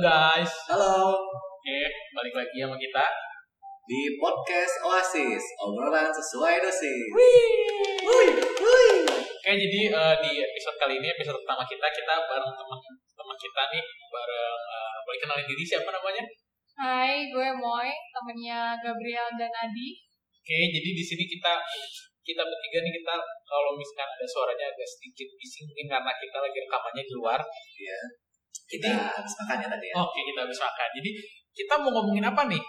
guys. Halo, Oke, balik lagi sama kita. di podcast Oasis, obrolan sesuai dosis. Oke, jadi eh, di episode kali ini, episode pertama kita, kita bareng teman-teman kita nih, bareng eh, boleh kenalin diri siapa namanya? Hai, gue Moy, temennya Gabriel dan Adi. Oke, jadi di sini kita kita bertiga nih kita kalau misalkan ada suaranya agak sedikit bising mungkin karena kita lagi rekamannya di luar. Iya. Kita habis makan ya tadi ya. Oke, kita habis makan. Jadi kita mau ngomongin apa nih?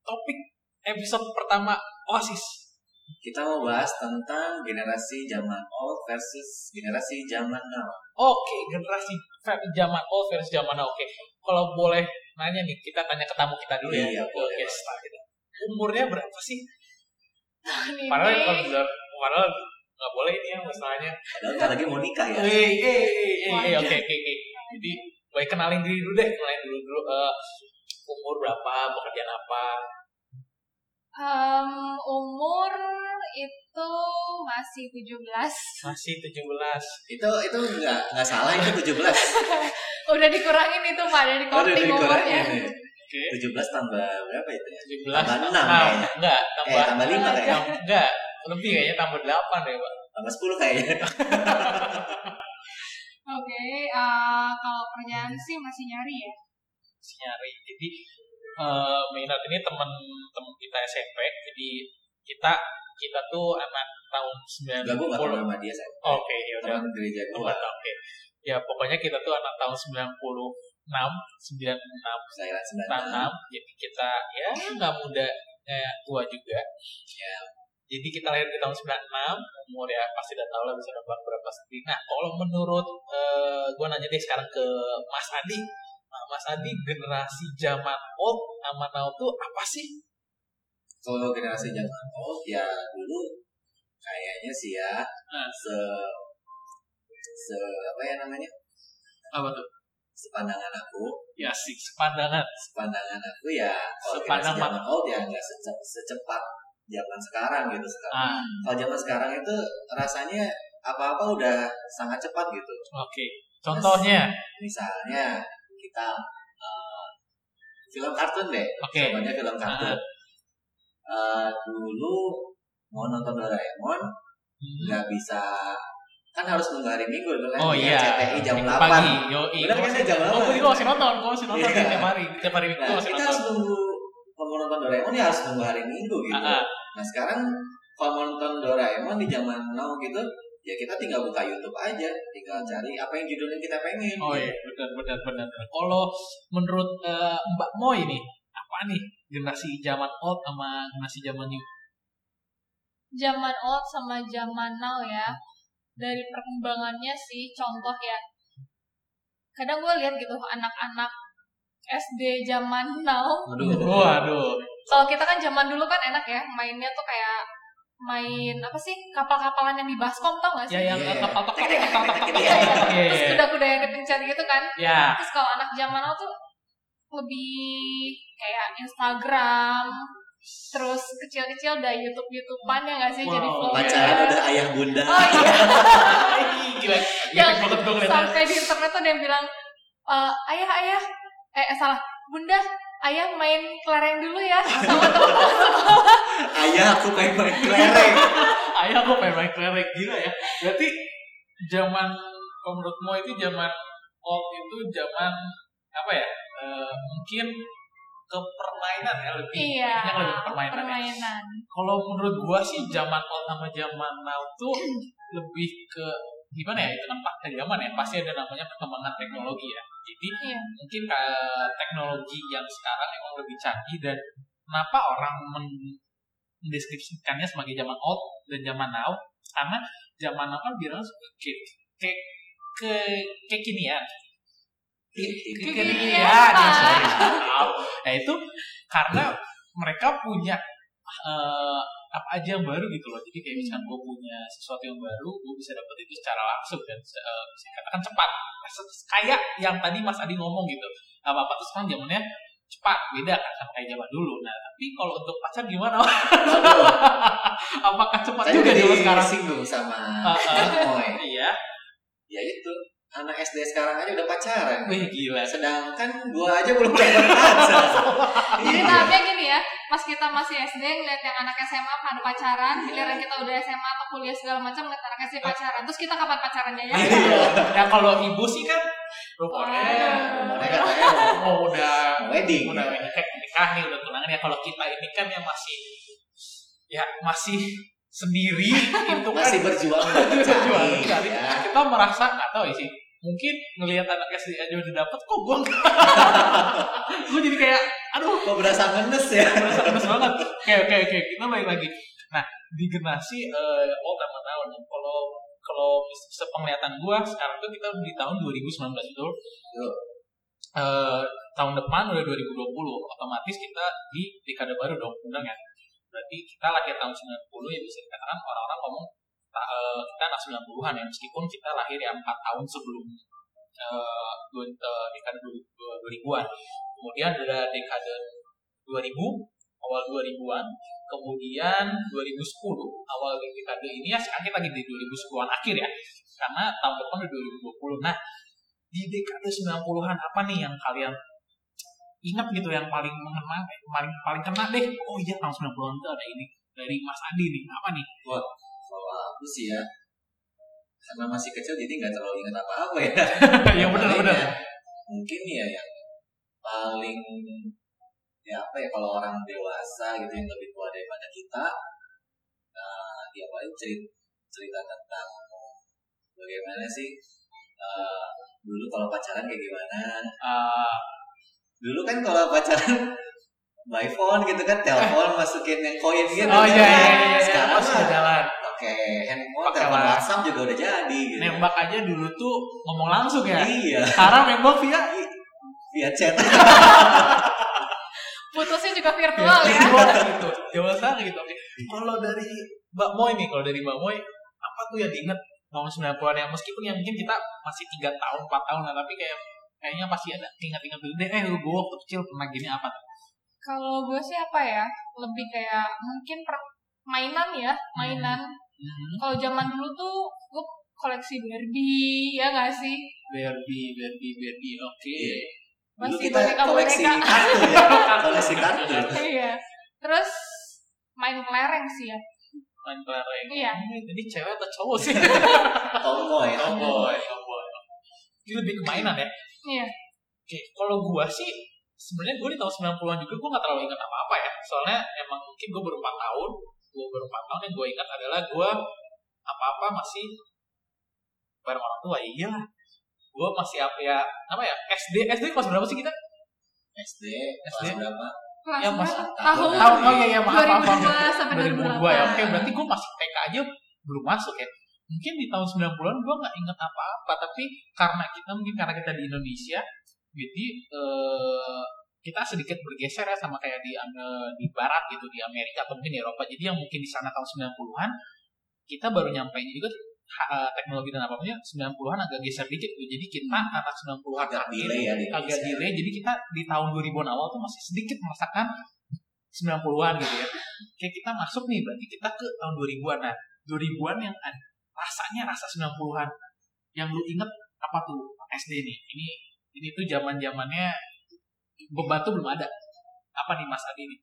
Topik episode pertama Oasis. Kita mau bahas tentang generasi zaman old versus generasi zaman now. Oke, generasi ver- zaman old versus zaman now. Oke, kalau boleh nanya nih, kita tanya ke tamu kita dulu ya. Iya, boleh, start kita. Umurnya berapa sih? Ini Padahal kalau bilang, padahal nggak boleh ini ya masalahnya. Padahal kita lagi mau nikah ya. Eh, eh, eh, eh, eh, oke, oke, oke. Jadi, baik kenalin diri dulu deh, kenalin dulu dulu. eh, umur berapa, pekerjaan apa? Em, umur itu masih 17. Masih 17. Itu itu nggak nggak salah itu 17. Udah dikurangin itu Pak, dari udah counting umurnya. dikurangin ya. Oke. 17 tambah berapa itu ya? 17 Tambah enam Nah, kayaknya. enggak, Eh, tambah tambah 5 kayaknya. enggak, lebih kayaknya tambah 8 deh, Pak. Tambah 10 kayaknya. Oke, eh, kalau kerjaan sih masih nyari ya. Masih nyari. Jadi eh Minat ini teman-teman kita SMP. Jadi kita kita tuh anak tahun 90. Enggak, gue nggak tahu nama dia, saya. Oke, ya udah. Teman gereja Oh, gue. Oke. Ya pokoknya kita tuh anak tahun 96, 96 Saya 96. tanam. Jadi kita ya nggak muda kayak tua juga. Ya. Jadi kita lahir di tahun 96, umur ya pasti udah tahu lah bisa nebak berapa sendiri. Nah, kalau menurut eh gue nanya deh sekarang ke Mas Adi. Nah, Mas Adi generasi zaman old sama now tuh apa sih? Kalau generasi zaman old ya dulu kayaknya sih ya Nah. se se apa ya namanya Apa tuh? sepandangan aku Ya sih, sepandangan. sepandangan aku ya kalau Sepandang generasi zaman old ya nggak sece- secepat zaman sekarang gitu sekarang Ah, kalau zaman sekarang itu rasanya apa-apa udah sangat cepat gitu oke. Contohnya, misalnya kita eh, film kartun deh oke. contohnya film kartun Eh, dulu mau nonton Doraemon Hmm. nggak bisa kan harus nunggu hari minggu dulu kan Oh iya, RCTI jam Minggu 8 pagi. Yo, Bener kan jam Oh, 8? gue juga masih nonton, gue masih nonton Iya. tiap hari, tiap hari minggu nah masih kita nonton. harus nunggu kalau nonton Doraemon ya harus nunggu hari minggu gitu Ah, ah. Nah sekarang kalau mau nonton Doraemon di zaman now gitu ya kita tinggal buka YouTube aja tinggal cari apa yang judulnya kita pengen Oh iya, benar benar benar. Kalau menurut eh, Mbak Moy nih, apa nih generasi zaman old sama generasi zaman new? Zaman old sama zaman now ya. Dari perkembangannya sih, contoh ya. Kadang gue lihat gitu anak-anak SD zaman now Aduh, Waduh. Kalau kita kan zaman dulu kan enak ya mainnya tuh kayak main apa sih kapal-kapalan yang di baskom tau gak sih? Ya yang Iya. kapal kapal kapal kapal kapal. Terus kuda-kuda yang dipencet gitu kan. Ya. Terus kalau anak zaman now tuh lebih kayak Instagram, terus kecil-kecil udah YouTube-YouTubean ya gak sih jadi Wow, vlogger. pacaran udah ayah bunda Oh iya, Gila. Yang banget gue sampai di internet tuh ada yang bilang, "E, ayah ayah, eh, salah, bunda, ayah main kelereng dulu ya sama teman-teman sekolah. ayah aku pengen main kelereng Ayah gue pengen main kelereng gila ya. Berarti zaman kalau menurut Mo itu zaman old itu zaman apa ya? Eh, mungkin ke permainan ya lebih. Iya, Yang lebih ke permainan. ya. permainan. Kalau menurut gua sih zaman old sama zaman now tuh lebih ke gimana ya? Itu kan fakta zaman ya. Pasti ada namanya perkembangan teknologi ya. Jadi Iya. mungkin eh, teknologi yang sekarang emang lebih canggih dan kenapa orang men- mendeskripsikannya sebagai zaman old dan zaman now? Karena zaman now kan bilang kayak kayak ke kekinian. Kekinian, kekinian. Ya sorry nah itu karena mereka punya eh, apa aja yang baru gitu loh. Jadi kayak misalkan gue punya sesuatu yang baru gue bisa dapet itu secara langsung dan eh, bisa dikatakan cepat. Kayak yang tadi Mas Adi ngomong gitu. Apa apa tuh sekarang zamannya cepat beda kan sama kayak zaman dulu. Nah tapi kalau untuk pacar gimana? Apakah cepat Saya juga zaman sekarang? singgung sama ah. Moy. iya. Ya itu. Anak SD sekarang aja udah pacaran. Wih gila. Sedangkan gua aja belum dapat pacar. Jadi Iya. tahapnya gini ya, pas kita masih SD ngeliat yang anak SMA pada pacaran, giliran kita udah SMA atau kuliah segala macam ngeliat anak SD pacaran, terus kita kapan pacarannya ya? Ya kalau ibu sih kan rupanya Mereka katanya mau oh udah wedding. udah nikah nikah nih udah tunangan ya kalau kita ini kan yang masih ya masih sendiri itu kan. Masih berjuang. Berjuang. Ya. kita merasa nggak tahu ya sih mungkin ngelihat anak SD aja udah dapet kok gue gue jadi kayak aduh Kok berasa ngenes ya? merasa keras banget. Oke oke oke kita balik lagi. Nah di generasi eh oh lama tahun kalau kalau sepenglihatan gue sekarang tuh kita di tahun 2019 itu eh tahun depan udah 2020 otomatis kita di dekade baru dong undang ya berarti kita lahir tahun 90 ya bisa dikatakan orang-orang ngomong eh, kita anak 90-an ya. Meskipun kita lahir ya 4 tahun sebelum eh, dekade 2000-an kemudian ada dekade 2000 awal 2000-an kemudian 2010 awal dekade ini ya sekarang kita lagi di 2010-an akhir ya. Karena tahun depan udah 2020 nah di dekade 90-an apa nih yang kalian ingat gitu yang paling mengenang eh, paling paling kena deh. Oh iya tahun 90-an itu ada ini dari Mas Adi nih. Apa nih? Kalau aku sih ya, karena masih kecil jadi nggak terlalu ingat apa-apa ya. yang benar benar. ya, Mungkin ya yang paling ya apa ya kalau orang dewasa gitu yang lebih tua daripada kita, nah dia paling cerita cerita tentang bagaimana sih eh, dulu kalau pacaran kayak gimana. Eh, Dulu kan kalau pacaran by phone gitu kan, telepon masukin yang koin gitu. oh kan. iya iya iya, iya. Sekarang sudah mah jalan pakai handphone, telepon WhatsApp. WhatsApp juga udah jadi gitu. nembak aja dulu tuh ngomong langsung ya Iya, sekarang nembak via via chat. Putusnya juga virtual ya. virtual gitu Jawa sana gitu oke kalau dari Mbak Moy nih kalau dari Mbak Moy apa tuh yang diinget tahun 90-an yang meskipun yang mungkin kita masih tiga tahun 4 tahun lah tapi kayak kayaknya pasti ada ingat-ingat dulu deh eh gue waktu kecil pernah gini apa tuh Kalau gue sih apa ya, lebih kayak mungkin per mainan ya, mainan. Mhm. Kalau zaman dulu tuh gue koleksi Barbie, ya gak sih? Barbie, Barbie, Barbie, oke. Dulu Masih kita koleksi boneka-boneka. kartu ya, koleksi kartu. Iya. Terus main kelereng sih ya. Main kelereng. Iya. Hmm, Jadi cewek atau cowok sih? Tomboy, Tomboy, tomboy. Ini lebih ke mainan ya? Iya. Oke, kalau gua sih sebenarnya gue di tahun 90-an juga gue gak terlalu ingat apa-apa ya. Soalnya emang mungkin gue baru 4 tahun, gue baru 4 tahun yang gue ingat adalah gue apa-apa masih bareng orang tua. Iya lah. Gue masih apa ya, apa ya, SD, SD kelas berapa sih kita? SD, SD. berapa? Kelas Ya, Mas. tahun Tahun, oh iya, iya, maaf, maaf, maaf. 2002 sampai 2002 ya, oke berarti gue masih TK aja belum masuk ya. Mungkin di tahun 90-an gue gak inget apa-apa, tapi karena kita mungkin karena kita di Indonesia, jadi eh, kita sedikit bergeser ya sama kayak di di Barat gitu, di Amerika atau mungkin di Eropa. Jadi yang mungkin di sana tahun 90-an, kita baru nyampe juga eh, teknologi dan apa-apanya 90-an agak geser dikit tuh. Jadi kita anak 90-an Agak delay ya agak delay. Jadi kita di tahun 2000-an awal tuh masih sedikit merasakan 90-an gitu ya. Kayak kita masuk nih, berarti kita ke tahun 2000-an. Nah, 2000-an yang rasanya rasa 90-an. Yang lu inget apa tuh SD nih? Ini ini tuh zaman-zamannya bebatu belum ada. Apa nih Mas Adi nih?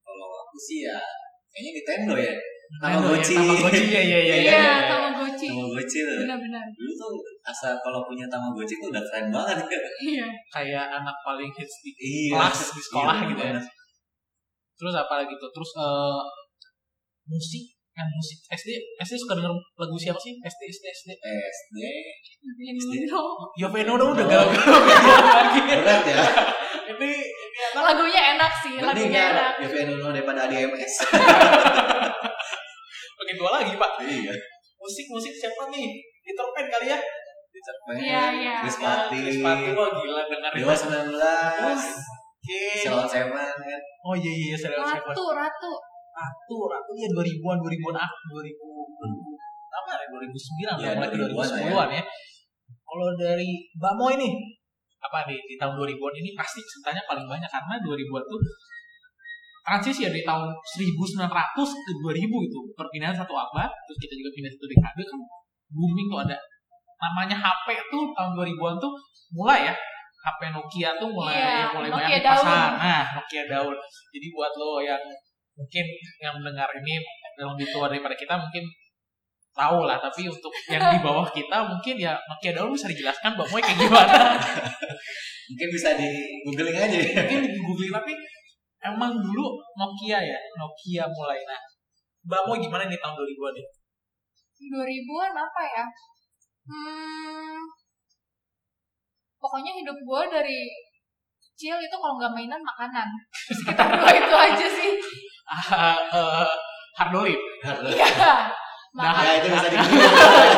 Kalau aku sih ya, kayaknya Nintendo ya. Nintendo Tamagotchi. ya, Tamagotchi ya ya ya. Iya, ya, ya. Tamagotchi. Tamagotchi tuh. Benar-benar. Dulu tuh asal kalau punya Tamagotchi tuh udah keren banget ya. Iya. Kayak anak paling hits di Iya. kelas di sekolah Iya, gitu ya. Terus apa lagi tuh? Terus eh, musik kan musik SD SD suka denger lagu siapa sih SD SD SD SD. Nintendo. Yoveno udah udah galau lagi Berat ya. ini ini Lagunya enak sih, lagunya ya enak. Nuno daripada ADMS. makin tua lagi pak Iya. musik musik siapa nih Peter Pan kali ya Richard Pan, Iya, iya. Ya, Chris Patti wah gila dengerin Dewa 19, oke Salon Seven kan. oh iya iya saya saya Ratu, Ratu. Ratu Ratu iya 2000-an 2000-an ah 2000 apa ya? 2009 Iya, mulai ke 2000-an lah 2010-an ya. Kalau dari Mbak Moy nih apa nih di tahun 2000-an ini pasti ceritanya paling banyak karena 2000-an tuh transisi ya dari tahun 1900 ke 2000 itu perpindahan satu abad terus kita juga pindah satu dekade kan booming tuh ada. Namanya HP tuh tahun 2000-an tuh mulai ya. HP Nokia tuh mulai Iya, mulai Nokia banyak di daun. pasar. Nah, Nokia daun. Jadi buat lo yang mungkin yang mendengar ini yang lebih tua daripada kita mungkin tahu lah tapi untuk yang di bawah kita mungkin ya Nokia daun bisa dijelaskan Mbak Moy kayak gimana Mungkin bisa di googling aja ya. mungkin di googling tapi emang dulu Nokia ya Nokia mulai nah Mbak Moy gimana nih tahun 2000-an ya? 2000-an apa ya? Hmm, pokoknya hidup gue dari kecil itu kalau nggak mainan makanan. Sekitar dua itu aja sih. Ah, eh, Hardolip Iya. Nah, Makan. Ya itu bisa di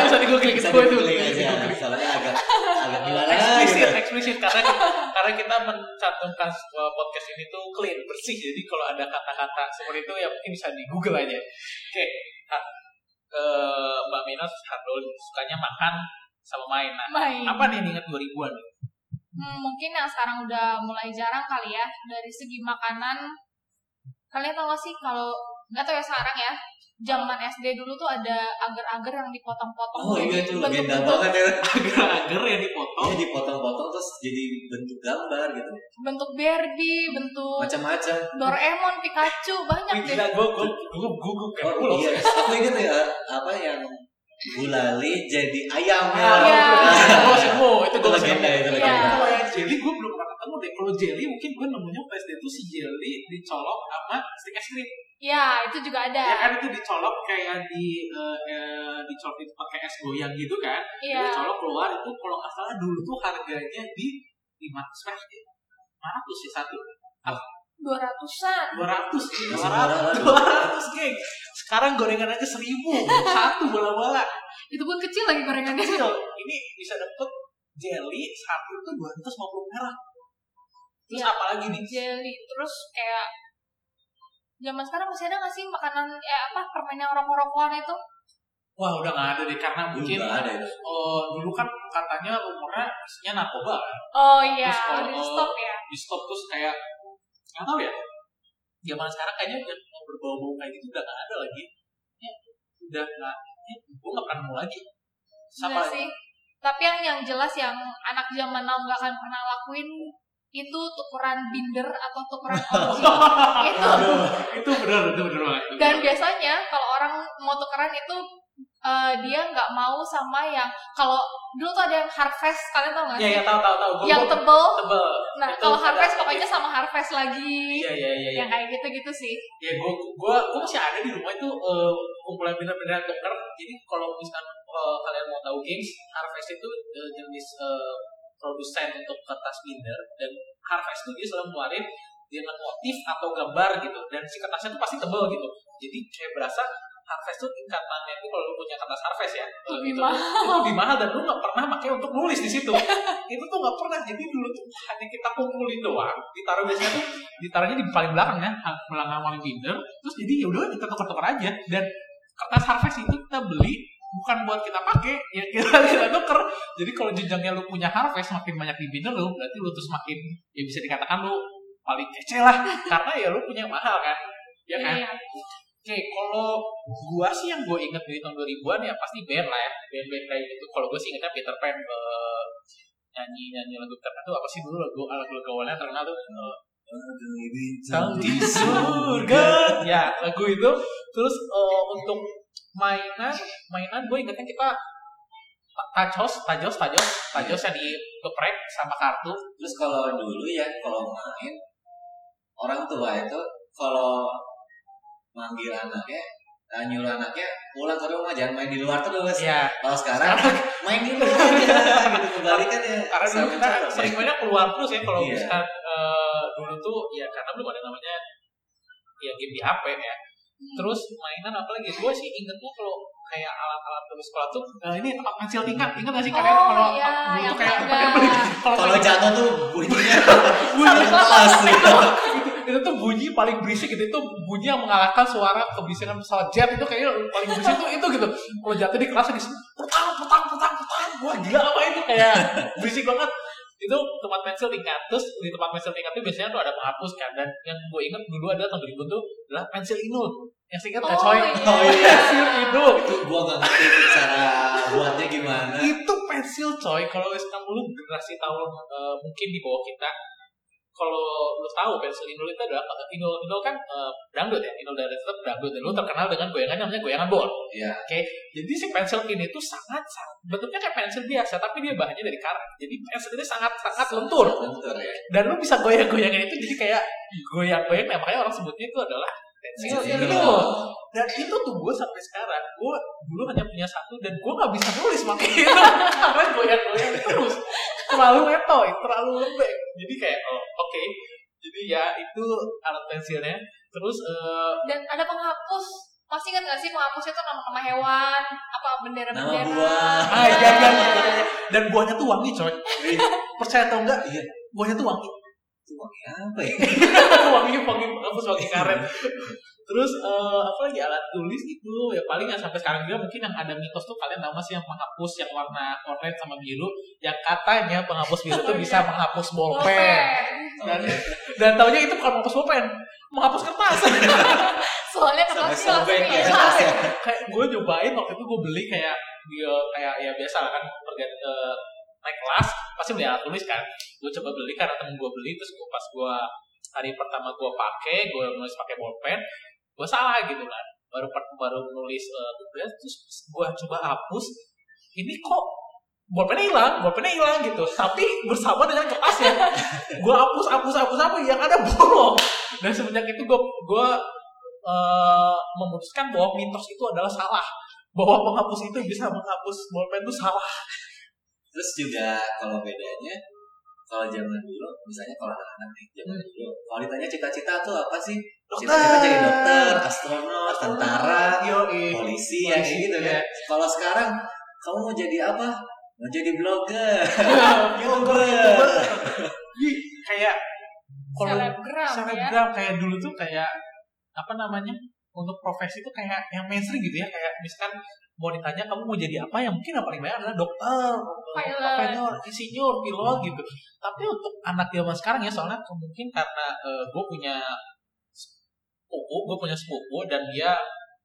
bisa di googling bisa itu di itu googling aja. Soalnya agak agak gimana eksplisit gitu. eksplisit karena karena kita mencantumkan uh, podcast ini tuh clean bersih jadi kalau ada kata-kata seperti itu ya mungkin bisa di Google aja oke eh, Mbak Mina Hardol sukanya makan sama main nah Main. apa nih ingat 2000-an Hmm, mungkin yang sekarang udah mulai jarang kali ya dari segi makanan. Kalian tau gak sih kalau nggak tau ya sekarang ya zaman SD dulu tuh ada agar-agar yang dipotong-potong Oh iya itu legenda banget ya. agar-agar yang dipotong Dia dipotong-potong terus jadi bentuk gambar gitu. bentuk Barbie, bentuk Macam-macam. Doraemon, Pikachu, banyak Wih, deh. gila gue gue gue gue gue Oh iya, aku ingat ya apa yang gulali jadi ayam ya. Iya. Oh, itu Itu gue legenda itu Iya. legenda. Jelly gue belum ketemu deh. Kalau jelly mungkin gue nemunya pas itu si jelly dicolok sama stick es krim. Ya, itu juga ada. Ya kan itu dicolok kayak di eh, eh, dicolok itu pakai es goyang gitu kan. Iya. Dicolok keluar itu kalau nggak salah dulu tuh harganya di lima ratus ya. Lima ratus sih satu. Dua ratusan. Dua ratus, dua ratus, dua ratus geng. Sekarang gorengan aja seribu, satu bola-bola. Itu pun kecil lagi gorengannya. kecil ini bisa dapet jelly satu itu dua ratus lima puluh merah terus Iya. apa lagi nih Jelly. Terus kayak zaman sekarang masih ada nggak sih makanan eh apa permainan rokok-rokokan itu? wah udah nggak ada deh karena Dulu mungkin nggak ada itu. eh, dulu kan katanya umurnya isinya narkoba kan Oh iya, Terus kalau- di stop ya. di stop terus kayak nggak tahu ya zaman sekarang kayaknya udah yang berbau-bau kayak gitu udah nggak ada lagi ya, udah nggak ya, gue nggak pernah nemu lagi sama sih. Tapi yang yang jelas yang anak zaman now nggak akan pernah lakuin itu tukeran binder atau tukeran OG. itu. itu benar itu benar banget Dan biasanya kalau orang mau tukeran itu eh, dia nggak mau sama yang kalau dulu tuh ada yang harvest kalian tau nggak ya sih? ya tahu tahu tahu Gua- yang gua- tebel. tebel Nah Itu kalau ada. harvest pokoknya sama harvest lagi. iya iya iya iya. Yang kayak gitu-gitu sih. ya gue gue gue masih ada di rumah itu eh, kumpulan bener-bener tuker jadi kalau misalkan eh, kalian mau tahu games Harvest itu eh, jenis eh, produsen untuk kertas binder dan Harvest itu dia selalu ngeluarin dengan motif atau gambar gitu. Dan si kertasnya tuh pasti tebel gitu. Jadi kayak berasa Harvest tuh tingkatannya itu kalau lu punya kertas Harvest ya Lebih itu, mahal. itu lebih mahal dan lu nggak pernah pakai untuk nulis di situ. Itu tuh nggak pernah. Jadi dulu tuh hanya kita kumpulin doang ditaruh biasanya tuh ditaruhnya di paling belakang ya belakang paling binder terus jadi ya udah kita tukar-tukar aja. Dan kertas harvest itu kita beli bukan buat kita pakai ya kita kita tuker jadi kalau jenjangnya lu punya harvest makin banyak di binder lu berarti lu terus makin ya bisa dikatakan lu paling kece lah karena ya lu punya mahal kan ya kan Iya. Oke, kalau gua sih yang gue inget dari tahun 2000-an ya pasti band lah ya. Band-band kayak gitu. Kalau gue sih ingetnya Peter Pan eh, nyanyi-nyanyi lagu terkenal tuh apa sih dulu lagu lagu lagu awalnya terkenal tuh eh, Sang di surga. ya, lagu itu. Terus eh, untuk mainan, mainan gue ingetnya kita tajos, tajos, tajos, tajos yang digeprek sama kartu. Terus kalau dulu ya kalau main orang tua itu kalau manggil anaknya nah, nyuruh anaknya pulang ke rumah jangan main di luar terus. Ya, Kalau sekarang main di rumah aja gitu kebalikan ya. karena dulu kita cara. sering banyak keluar terus ya kalau Iya. misalkan eh, dulu tuh ya karena belum ada namanya ya game di HP ya terus mainan apa lagi gue sih ingetnya kalau kayak alat-alat tulis sekolah tuh eh, ini tempat pensil tingkat? Ingat gak sih kalian Oh, kalau iya, dulu yang tuh kayak pakai beli kalau jatuh tuh bunyinya bunyi. Kelas. itu, itu tuh bunyi paling berisik gitu itu bunyi yang mengalahkan suara kebisingan pesawat jet. Itu kayaknya paling berisik itu itu gitu. Kalau jatuh di kelas di petang petang petang petang wah gila apa itu? Kayak berisik banget itu tempat pensil tingkat terus di tempat pensil tingkat itu biasanya tuh ada penghapus kan dan yang gue inget dulu ada tahun 2000 tuh adalah pensil inul. Yang singkat Oh, nggak coy? iya. Oh, iya. Pensil inul. Itu gua gak ngerti cara buatnya gimana. itu pensil coy kalau misalkan lu generasi tahun eh, mungkin di bawah kita kalau lu tahu pensil inul itu adalah inul inul kan eh, dangdut ya? Inul dari tetap dangdut. Dan lu terkenal dengan goyangan namanya goyangan bol Iya. oke? Jadi si pensil ini tuh sangat sangat bentuknya kayak pensil biasa tapi dia bahannya dari karet jadi pensil ini sangat sangat lentur. Lentur ya. dan lu bisa goyang-goyangin itu jadi kayak goyang-goyang nah, makanya orang sebutnya itu adalah pensil inul. Dan itu tuh gue sampai sekarang gue dulu hanya punya satu dan gue nggak bisa nulis pakai itu karena goyang-goyang terus terlalu letoy terlalu lembek jadi kayak oh oke jadi ya itu alat pensilnya terus eh, Dan ada penghapus. Masih ingat gak sih penghapus itu nama-nama hewan, apa bendera-bendera? Nama buah. ah iya iya iya. dan buahnya tuh wangi coy Ih, percaya atau enggak Iya. buahnya tuh wangi wangi apa ya? wangi wangi penghapus wangi karet terus eh, apa lagi alat tulis itu ya paling yang sampai sekarang juga mungkin yang ada mitos tuh kalian tahu sih yang penghapus yang warna orange sama biru yang katanya penghapus biru tuh bisa menghapus bolpen dan dan taunya itu bukan menghapus bolpen menghapus kertas Soalnya Sampai kertasnya ya. hilang. kayak gue nyobain waktu itu gue beli kayak dia kayak ya biasa lah kan pergi eh, naik kelas pasti beli alat tulis kan. Gue coba beli karena temen gue beli terus gue pas gue hari pertama gue pakai gue nulis pakai bolpen gue salah gitu kan. Baru baru nulis tugas terus gue coba hapus ini kok bolpennya hilang bolpennya hilang gitu. Tapi bersama dengan kertasnya gue hapus hapus hapus apa yang ada bolong. Dan semenjak itu gue gue eh, memutuskan bahwa mitos itu adalah salah. Bahwa penghapus itu bisa menghapus bolpen itu salah Terus juga kalau bedanya kalau zaman dulu, misalnya kalau anak-anak nih zaman Hmm. dulu, kalau ditanya cita-cita tuh apa sih? Dokter. Cita-cita jadi dokter, astronot, tentara, Yoi. polisi, ya kayak gitu ya. kan. Kalau sekarang kamu mau jadi apa? Mau jadi blogger. youtuber youtuber Wih, kayak kalau Selebgram ya. selebgram kayak dulu tuh kayak apa namanya untuk profesi itu kayak yang mainstream gitu ya kayak misalkan mau ditanya kamu mau jadi apa yang mungkin yang paling banyak adalah dokter, Pilot. insinyur, pilot gitu. Tapi untuk anak zaman sekarang ya soalnya mungkin karena gue punya sepupu, gue punya sepupu dan dia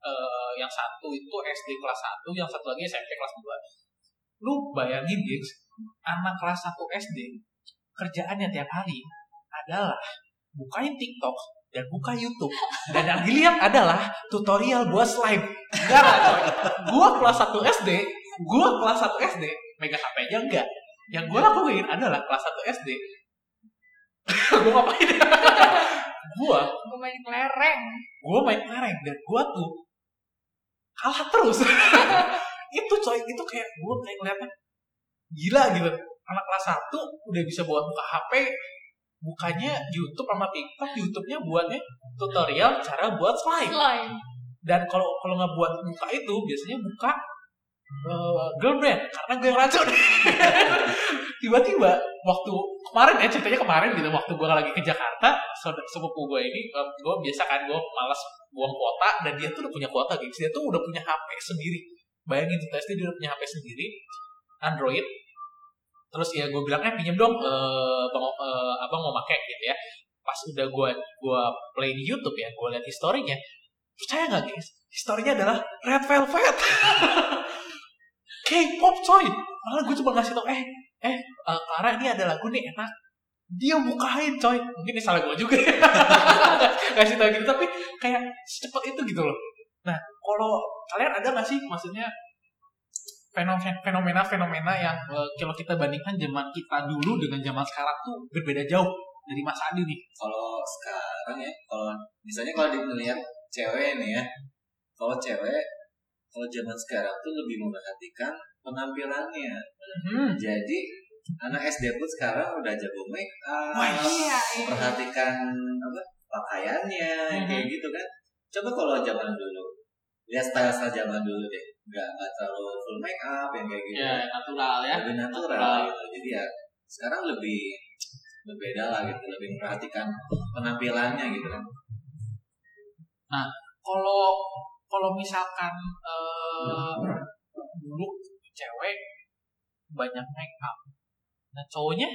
eh, yang satu itu SD kelas 1, yang satu lagi SMP kelas 2. Lu bayangin guys, anak kelas 1 SD kerjaannya tiap hari adalah bukain TikTok dan buka YouTube dan yang dilihat adalah tutorial buat slime. Enggak. Gua kelas 1 SD, gua kelas 1 SD megang HP aja enggak. Yang gua lakuin adalah kelas 1 SD. gua ngapain? gua Gue main kelereng. gue main kelereng dan gue tuh kalah terus itu coy itu kayak gue kayak ngeliatnya gila gitu anak kelas 1 udah bisa buat buka HP bukanya YouTube sama TikTok YouTube-nya buatnya tutorial cara buat slime Slime. dan kalau kalau nggak buat buka itu biasanya buka uh, girl brand. Karena gue yang racun tiba-tiba waktu kemarin ya ceritanya kemarin gitu waktu gue lagi ke Jakarta sepupu gue ini um, gue biasa kan gue malas buang kuota dan dia tuh udah punya kuota gitu dia tuh udah punya HP sendiri. Bayangin tuh dia udah punya HP sendiri Android terus ya gue bilang eh pinjem dong eh, bang eh, abang mau pakai gitu ya. Pas udah gue gue play di YouTube ya gue lihat historinya percaya nggak guys? Historinya adalah Red Velvet. K-pop coy. Malah gue cuma ngasih tau eh eh eh, Clara ini ada lagu nih enak. Dia bukain coy. Mungkin ini salah gue juga ya. ngasih tau gitu tapi kayak secepat itu gitu loh. Nah kalau kalian ada nggak sih? Maksudnya fenomena fenomena yang eh, kalau kita bandingkan zaman kita dulu dengan zaman sekarang tuh berbeda jauh dari Mas Adi nih kalau sekarang ya, kalau misalnya kalau dilihat cewek nih ya, kalau cewek kalau zaman sekarang tuh lebih memperhatikan penampilannya. hmm. Jadi anak SD pun sekarang udah jago make up, Wah, iya, iya. perhatikan apa pakaiannya Mhm. kayak gitu kan. Coba kalau zaman dulu, lihat style-style zaman dulu deh, nggak nggak terlalu full make up yang kayak gitu, ya natural ya. Lebih natural gitu. Jadi ya sekarang lebih berbeda lah gitu, lebih memperhatikan penampilannya gitu kan. kalau kalau misalkan eh, dulu cewek banyak make up nah cowoknya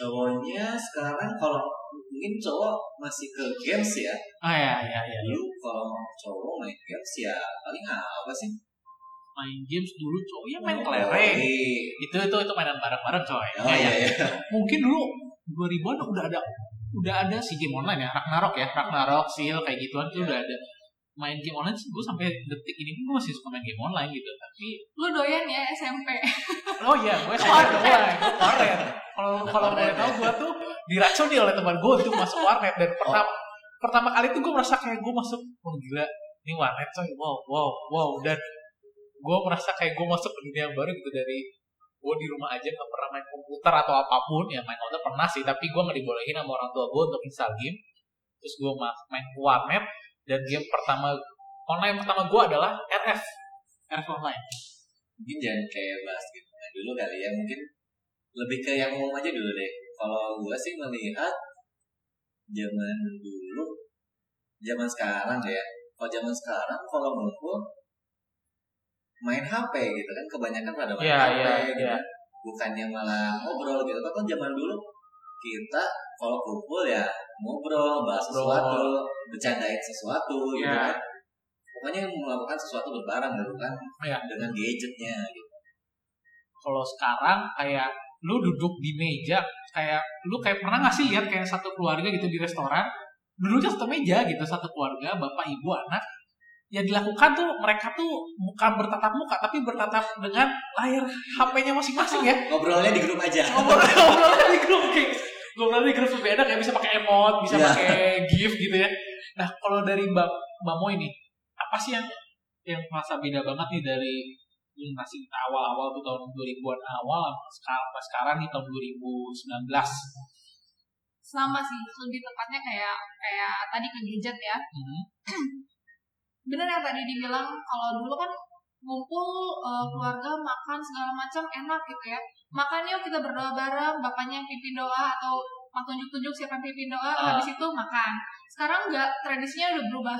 cowoknya sekarang kalau mungkin cowok masih ke games ya ah ya ya ya dulu kalau cowok main games ya paling apa sih main games dulu cowok ya main Oh, kelereng iya. itu itu itu mainan bareng-bareng coy oh Ya, iya ya. iya mungkin dulu 2000-an udah ada udah ada si game online ya Ragnarok ya Ragnarok Seal kayak gituan tuh Iya. udah ada main game online sih gue sampai detik ini gue masih suka main game online gitu. Tapi Lu doyan ya SMP. oh iya gue mulai gue warnet. kalau kalau boleh tahu gue tuh diracuni oleh teman gue untuk masuk warnet. Dan pertama pertama kali tuh gue merasa kayak gue masuk oh gila ini warnet coy. Wow wow wow. Dan gue merasa kayak gue masuk ke dunia baru gitu. Dari gue di rumah aja gak pernah main komputer atau apa pun. Ya main komputer pernah sih. Tapi gue gak dibolehin sama orang tua gue untuk install game. Terus gue main ke warnet dan game pertama online pertama gue adalah RF RF online mungkin jangan kayak bahas gitu dulu kali ya mungkin lebih ke yang umum aja dulu deh kalau gua sih melihat zaman dulu zaman sekarang ya kalau zaman sekarang kalau ngumpul main HP gitu kan kebanyakan pada main Iya, HP iya, gitu iya. kan. bukannya malah ngobrol gitu kan zaman dulu kita kalau kumpul ya ngobrol bahas sesuatu bercandain sesuatu gitu Iya. kan. Pokoknya melakukan sesuatu berbareng gitu kan Iya. dengan gadgetnya gitu. Kalau sekarang kayak lu duduk di meja kayak lu kayak pernah nggak sih lihat kayak satu keluarga gitu di restoran duduknya satu meja gitu satu keluarga bapak ibu anak. Yang dilakukan tuh mereka tuh bukan bertatap muka tapi bertatap dengan layar HP-nya masing-masing ya. Ngobrolnya di grup aja. Ngobrol ngobrol di grup kayak ngobrol di grup lebih enak kayak bisa pakai emot bisa Iya. pakai gif gitu ya nah kalau dari mbak mbak Mo ini apa sih yang yang merasa beda banget nih dari generasi kita awal-awal tuh tahun 2000-an awal sekarang, sekarang nih tahun 2019 Sama sih, lebih tepatnya kayak kayak tadi ke gadget ya. hmm. Bener yang tadi dibilang kalau dulu kan ngumpul eh, keluarga makan segala macam enak gitu ya. Makan yuk kita berdoa bareng, bapaknya yang pimpin doa atau mau tunjuk-tunjuk siapa yang pimpin doa, Ah. habis itu makan. Sekarang enggak, tradisinya udah berubah.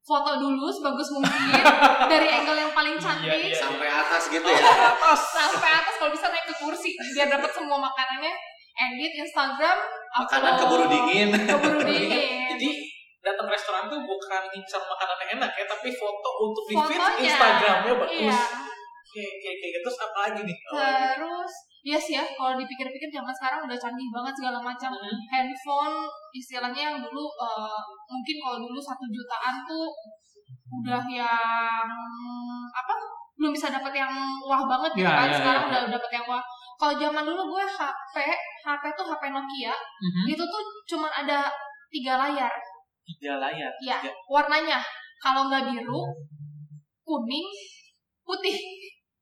Foto dulu sebagus mungkin dari angle yang paling cantik Iya, iya. sampai atas gitu ya atas sampai atas kalau bisa naik ke kursi biar dapat semua makanannya edit Instagram makanan keburu dingin keburu dingin jadi datang restoran tuh bukan ngincar makanan yang enak ya tapi foto untuk di feed. Instagramnya bagus iya kayak kayak kayak gitu terus apa lagi nih lagi? terus yes ya kalau dipikir-pikir zaman sekarang udah canggih banget segala macam Hmm. handphone istilahnya yang dulu eh, mungkin kalau dulu satu jutaan tuh udah yang apa belum bisa dapat yang wah banget gitu Iya, kan iya, sekarang iya. udah dapat yang wah kalau zaman dulu gue HP HP tuh HP Nokia Mhm. itu tuh cuman ada tiga layar tiga layar ya Tiga. warnanya. Kalau nggak biru kuning putih.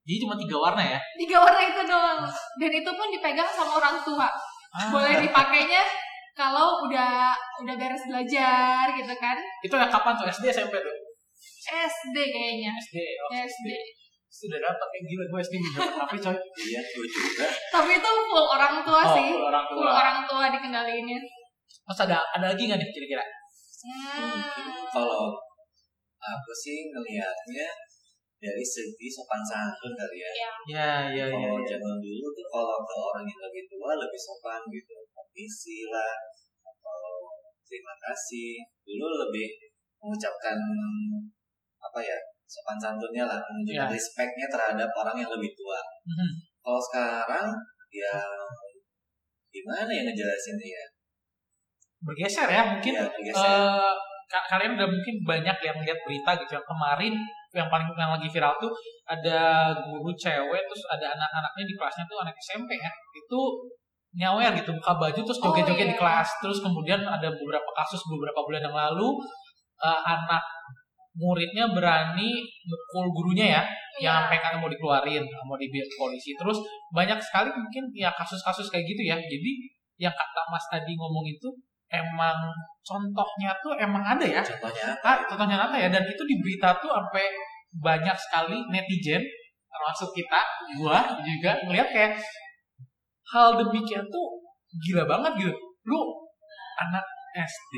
Jadi cuma tiga warna ya? Tiga warna itu doang. Dan itu pun dipegang sama orang tua. Ah. boleh dipakainya kalau udah udah beres belajar gitu kan. Itu ya kapan tuh? SD SMP tuh? SD kayaknya. SD oh, SD sudah dapat yang gila gue SD juga tapi coy. Iya gue juga. Tapi itu full orang tua oh, sih. full orang full tua orang tua dikendaliinnya terus ada ada lagi nggak nih kira-kira hmm. kalau aku sih ngelihatnya dari segi sopan santun kali ya ya ya ya ya, kalau ya. zaman dulu tuh kalau ke orang yang lebih tua lebih sopan gitu permisi lah atau terima kasih dulu lebih mengucapkan apa ya sopan santunnya lah menunjukkan Ya. respectnya terhadap orang yang lebih tua Mhm. kalau sekarang ya gimana ya ngejelasinnya ya bergeser ya mungkin ya bergeser. ka- kalian udah mungkin banyak yang lihat berita gitu yang kemarin yang paling yang lagi viral tuh ada guru cewek terus ada anak-anaknya di kelasnya tuh anak SMP ya itu nyawer gitu buka baju terus Oh, joget-joget iya. di kelas terus kemudian ada beberapa kasus beberapa bulan yang lalu eh, anak muridnya berani mukul gurunya ya yang Iya. sampai kan mau dikeluarin mau dibiar polisi terus banyak sekali mungkin ya kasus-kasus kayak gitu ya jadi yang kata Mas tadi ngomong itu emang contohnya tuh emang ada ya. Contohnya Ah, contohnya nyata ya? Dan itu di berita tuh sampai banyak sekali netizen termasuk kita gua juga ngeliat kayak hal demikian tuh gila banget gitu. Lu anak SD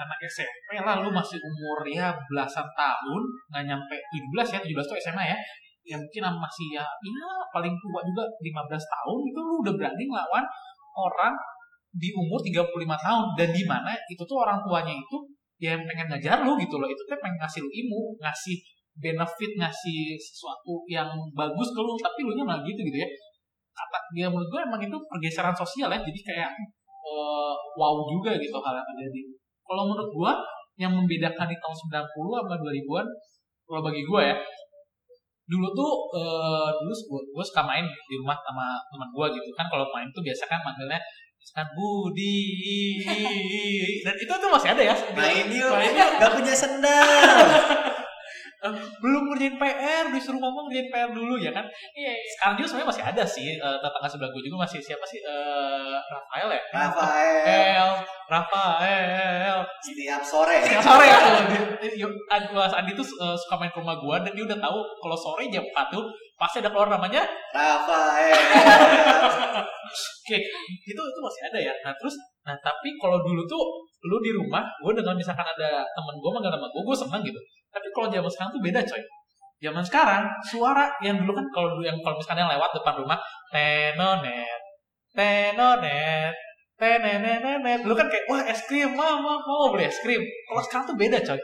anak SMP lah lu masih umur ya belasan tahun nggak nyampe 17 ya 17 tuh SMA ya ya mungkin masih ya ya paling tua juga 15 tahun itu lu udah berani ngelawan orang di umur 35 tahun dan di mana itu tuh orang tuanya itu ya yang pengen ngajar lu gitu loh. Itu tuh pengen ngasih lu ilmu ngasih benefit ngasih sesuatu yang bagus ke lu tapi lu nya malah gitu gitu ya. Kata dia menurut gue emang itu pergeseran sosial ya jadi kayak eh, wow juga gitu hal yang terjadi. Kalau menurut gue yang membedakan di tahun 90 sama 2000-an kalau bagi gue ya dulu tuh eh, dulu gue, gue suka main di rumah sama teman gue gitu kan. Kalau main tuh biasa kan manggilnya kan Budi dan itu tuh masih ada ya yuk, Main yuk. gak punya sendal. Eh, belum ngerjain PR disuruh ngomong ngerjain PR dulu ya kan Iya, iya. sekarang juga sebenarnya masih ada sih eh, tetangga sebelah gue juga masih siapa sih eh Rafael ya Rafael, Rafael Rafael setiap sore. Setiap sore ya tuh Mas Andi tuh eh, suka main ke rumah gue dan dia udah tahu kalau sore jam 4 tuh pasti ada keluar namanya Rafael. Oke, itu itu masih ada ya. Nah terus, nah tapi kalau dulu tuh lu di rumah, gue dengan misalkan ada temen gue manggil nama gue, gue seneng gitu. Tapi kalau zaman sekarang tuh beda coy. Zaman sekarang suara yang dulu kan kalau dulu yang kalau misalkan yang lewat depan rumah, tenonet, tenonet, tenenenet. Dulu kan kayak wah es krim, mama mau beli es krim. Kalau sekarang tuh beda coy.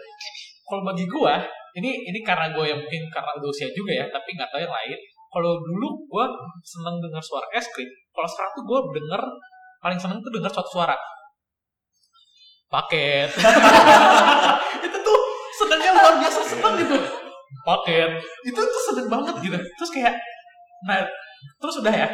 Kalau bagi gue, ini ini karena gue yang mungkin karena udah usia juga ya, tapi nggak tahu yang lain. Kalau dulu gue seneng dengar suara es krim, kalau sekarang tuh gue denger paling seneng tuh denger suatu suara paket gitu? Paket. Itu tuh seneng banget gitu. Terus kayak nah terus udah ya.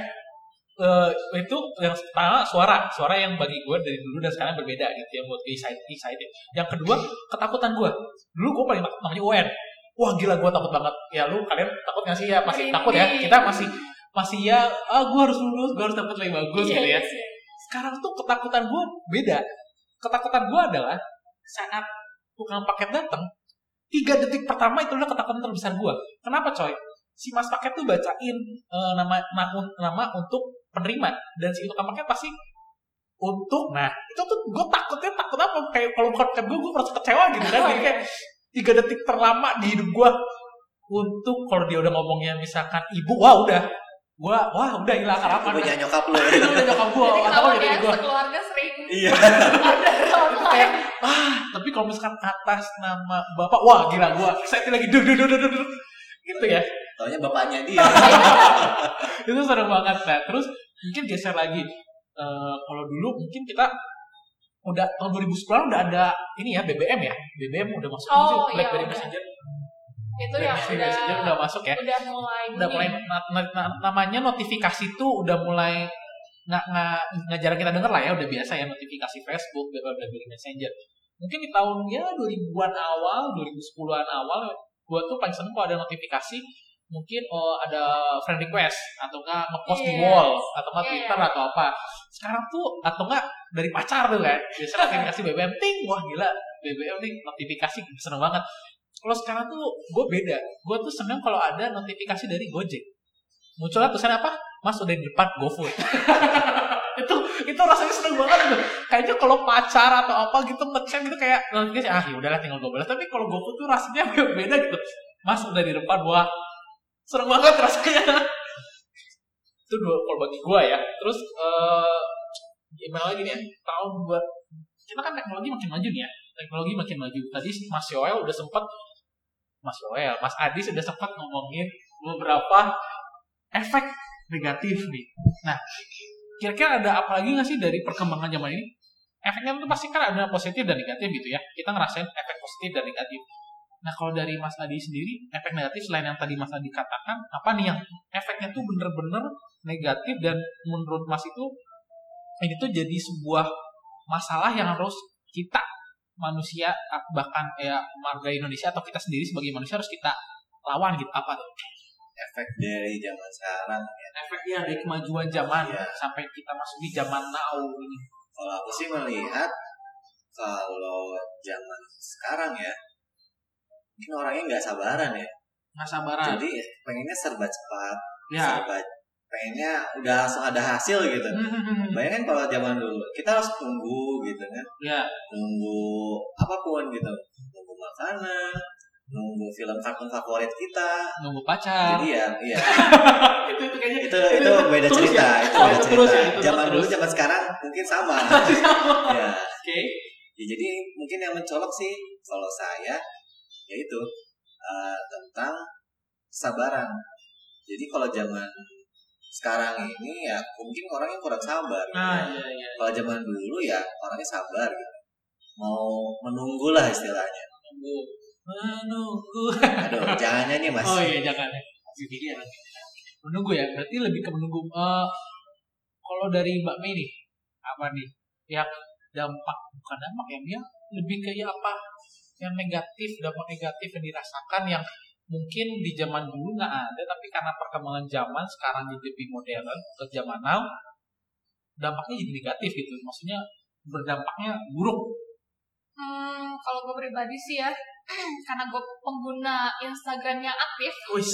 Eh, itu yang pertama suara. Suara yang bagi gue dari dulu dan sekarang berbeda gitu yang buat excited, excited. yang kedua ketakutan gue. Dulu gue paling takut namanya UN wah gila gue takut banget. Ya lu kalian takut gak sih? Ya masih takut ya. Kita masih masih ya ah gue harus lulus gue harus dapat lebih bagus Iya, gitu ya. iya, iya. sekarang tuh ketakutan gue beda. Ketakutan gue adalah saat tukang paket datang tiga detik pertama itu adalah ketakutan terbesar gue kenapa coy? Si mas paket tuh bacain eh, nama nama nama untuk penerima. Dan si tukang paket pasti untuk nah itu tuh gue takutnya takut apa? Kayak kalau bukan paket gue gue merasa kecewa gitu kan. Jadi kayak tiga detik terlama di hidup gue untuk kalau dia udah ngomongnya misalkan ibu wah udah. Gue wah udah hilang harapan. Punya nyokap lu. itu udah nyokap gue atau jadi gue sekeluarga sering Iya. ada itu ah tapi kalau misalkan atas nama bapak wah gila gua saya lagi duduk duduk duduk duduk gitu ya. Taunya bapaknya dia. itu seru banget. Nah terus mungkin geser lagi. Eh, kalau dulu mungkin kita udah tahun 2010 udah ada ini ya BBM ya? BBM udah masuk Oh, sih iya, BlackBerry. Messenger. Itu yang BlackBerry udah Messenger udah masuk ya. udah mulai udah mulai na- na- na- namanya notifikasi tuh udah mulai nggak nggak nggak jarang kita denger lah ya udah biasa ya notifikasi Facebook BlackBerry Messenger. Mungkin di tahun ya 2000-an awal 2010-an awal gua tuh paling seneng kalau ada notifikasi mungkin oh, ada friend request atau enggak ngepost di Iya. wall atau enggak Iya, Twitter atau apa. Sekarang tuh atau enggak dari pacar tuh kan biasanya notifikasi BBM ting wah gila BBM nih notifikasi seneng banget. Kalau sekarang tuh gue beda. Gue tuh seneng kalau ada notifikasi dari Gojek. Munculnya tulisannya apa mas udah di depan GoFood itu itu rasanya seneng banget gitu. Kayaknya kalau pacar atau apa gitu ngechat gitu kayak notifikasi ah ya udahlah tinggal gue balas. Tapi kalau GoFood tuh rasanya beda gitu. Mas udah di depan wah seneng banget rasanya. Itu dua kalau bagi gue ya. Terus eh gimana lagi nih tahun buat kita kan teknologi makin maju nih ya. Teknologi makin maju. Tadi Mas Yoel udah sempat Mas Yoel Mas Adi sudah sempat ngomongin beberapa efek negatif nih. Nah kira-kira ada apa lagi nggak sih dari perkembangan zaman ini? Efeknya itu pasti kan ada positif dan negatif gitu ya. Kita ngerasain efek positif dan negatif. Nah kalau dari Mas Adi sendiri efek negatif selain yang tadi Mas Adi katakan apa nih yang efeknya tuh bener-bener negatif dan menurut Mas itu ini tuh jadi sebuah masalah yang harus kita manusia bahkan ya warga Indonesia atau kita sendiri sebagai manusia harus kita lawan gitu. Apa tuh Efek dari zaman sekarang. efeknya dari kemajuan zaman Iya. sampai kita masuk di zaman now ini Kalau aku sih melihat kalau zaman sekarang ya, mungkin orangnya nggak sabaran ya. nggak sabaran Jadi pengennya serba cepat, ya serba pengennya udah langsung ada hasil gitu. Bayangin kalau zaman dulu kita harus tunggu gitu kan, ya tunggu apa pun gitu, tunggu makanan, nunggu film kartun favorit kita. nunggu pacar Jadi ya, iya. itu itu kayaknya itu itu beda terus cerita, ya? itu Oh, beda cerita. terus ya, itu zaman dulu, zaman sekarang mungkin sama. ya. oke Ya, jadi mungkin yang mencolok sih kalau saya yaitu eh, tentang kesabaran. Jadi kalau zaman sekarang ini ya mungkin orangnya kurang sabar. gitu. nah iya iya Kalau zaman dulu ya orangnya sabar gitu. Mau menunggu lah istilahnya. menunggu menunggu. Aduh, jangan nyanyi mas. oh iya jangan. Nanti menunggu ya berarti lebih ke menunggu Eh, kalau dari Mbak Mei nih apa nih yang dampak bukan dampak ya dia lebih ke ya apa yang negatif dampak negatif yang dirasakan yang mungkin di zaman dulu nggak ada tapi karena perkembangan zaman sekarang jadi lebih modern ke zaman now dampaknya jadi negatif gitu. Maksudnya berdampaknya buruk. Hmm, kalau gue pribadi sih ya, karena gue pengguna Instagram yang aktif, Wis,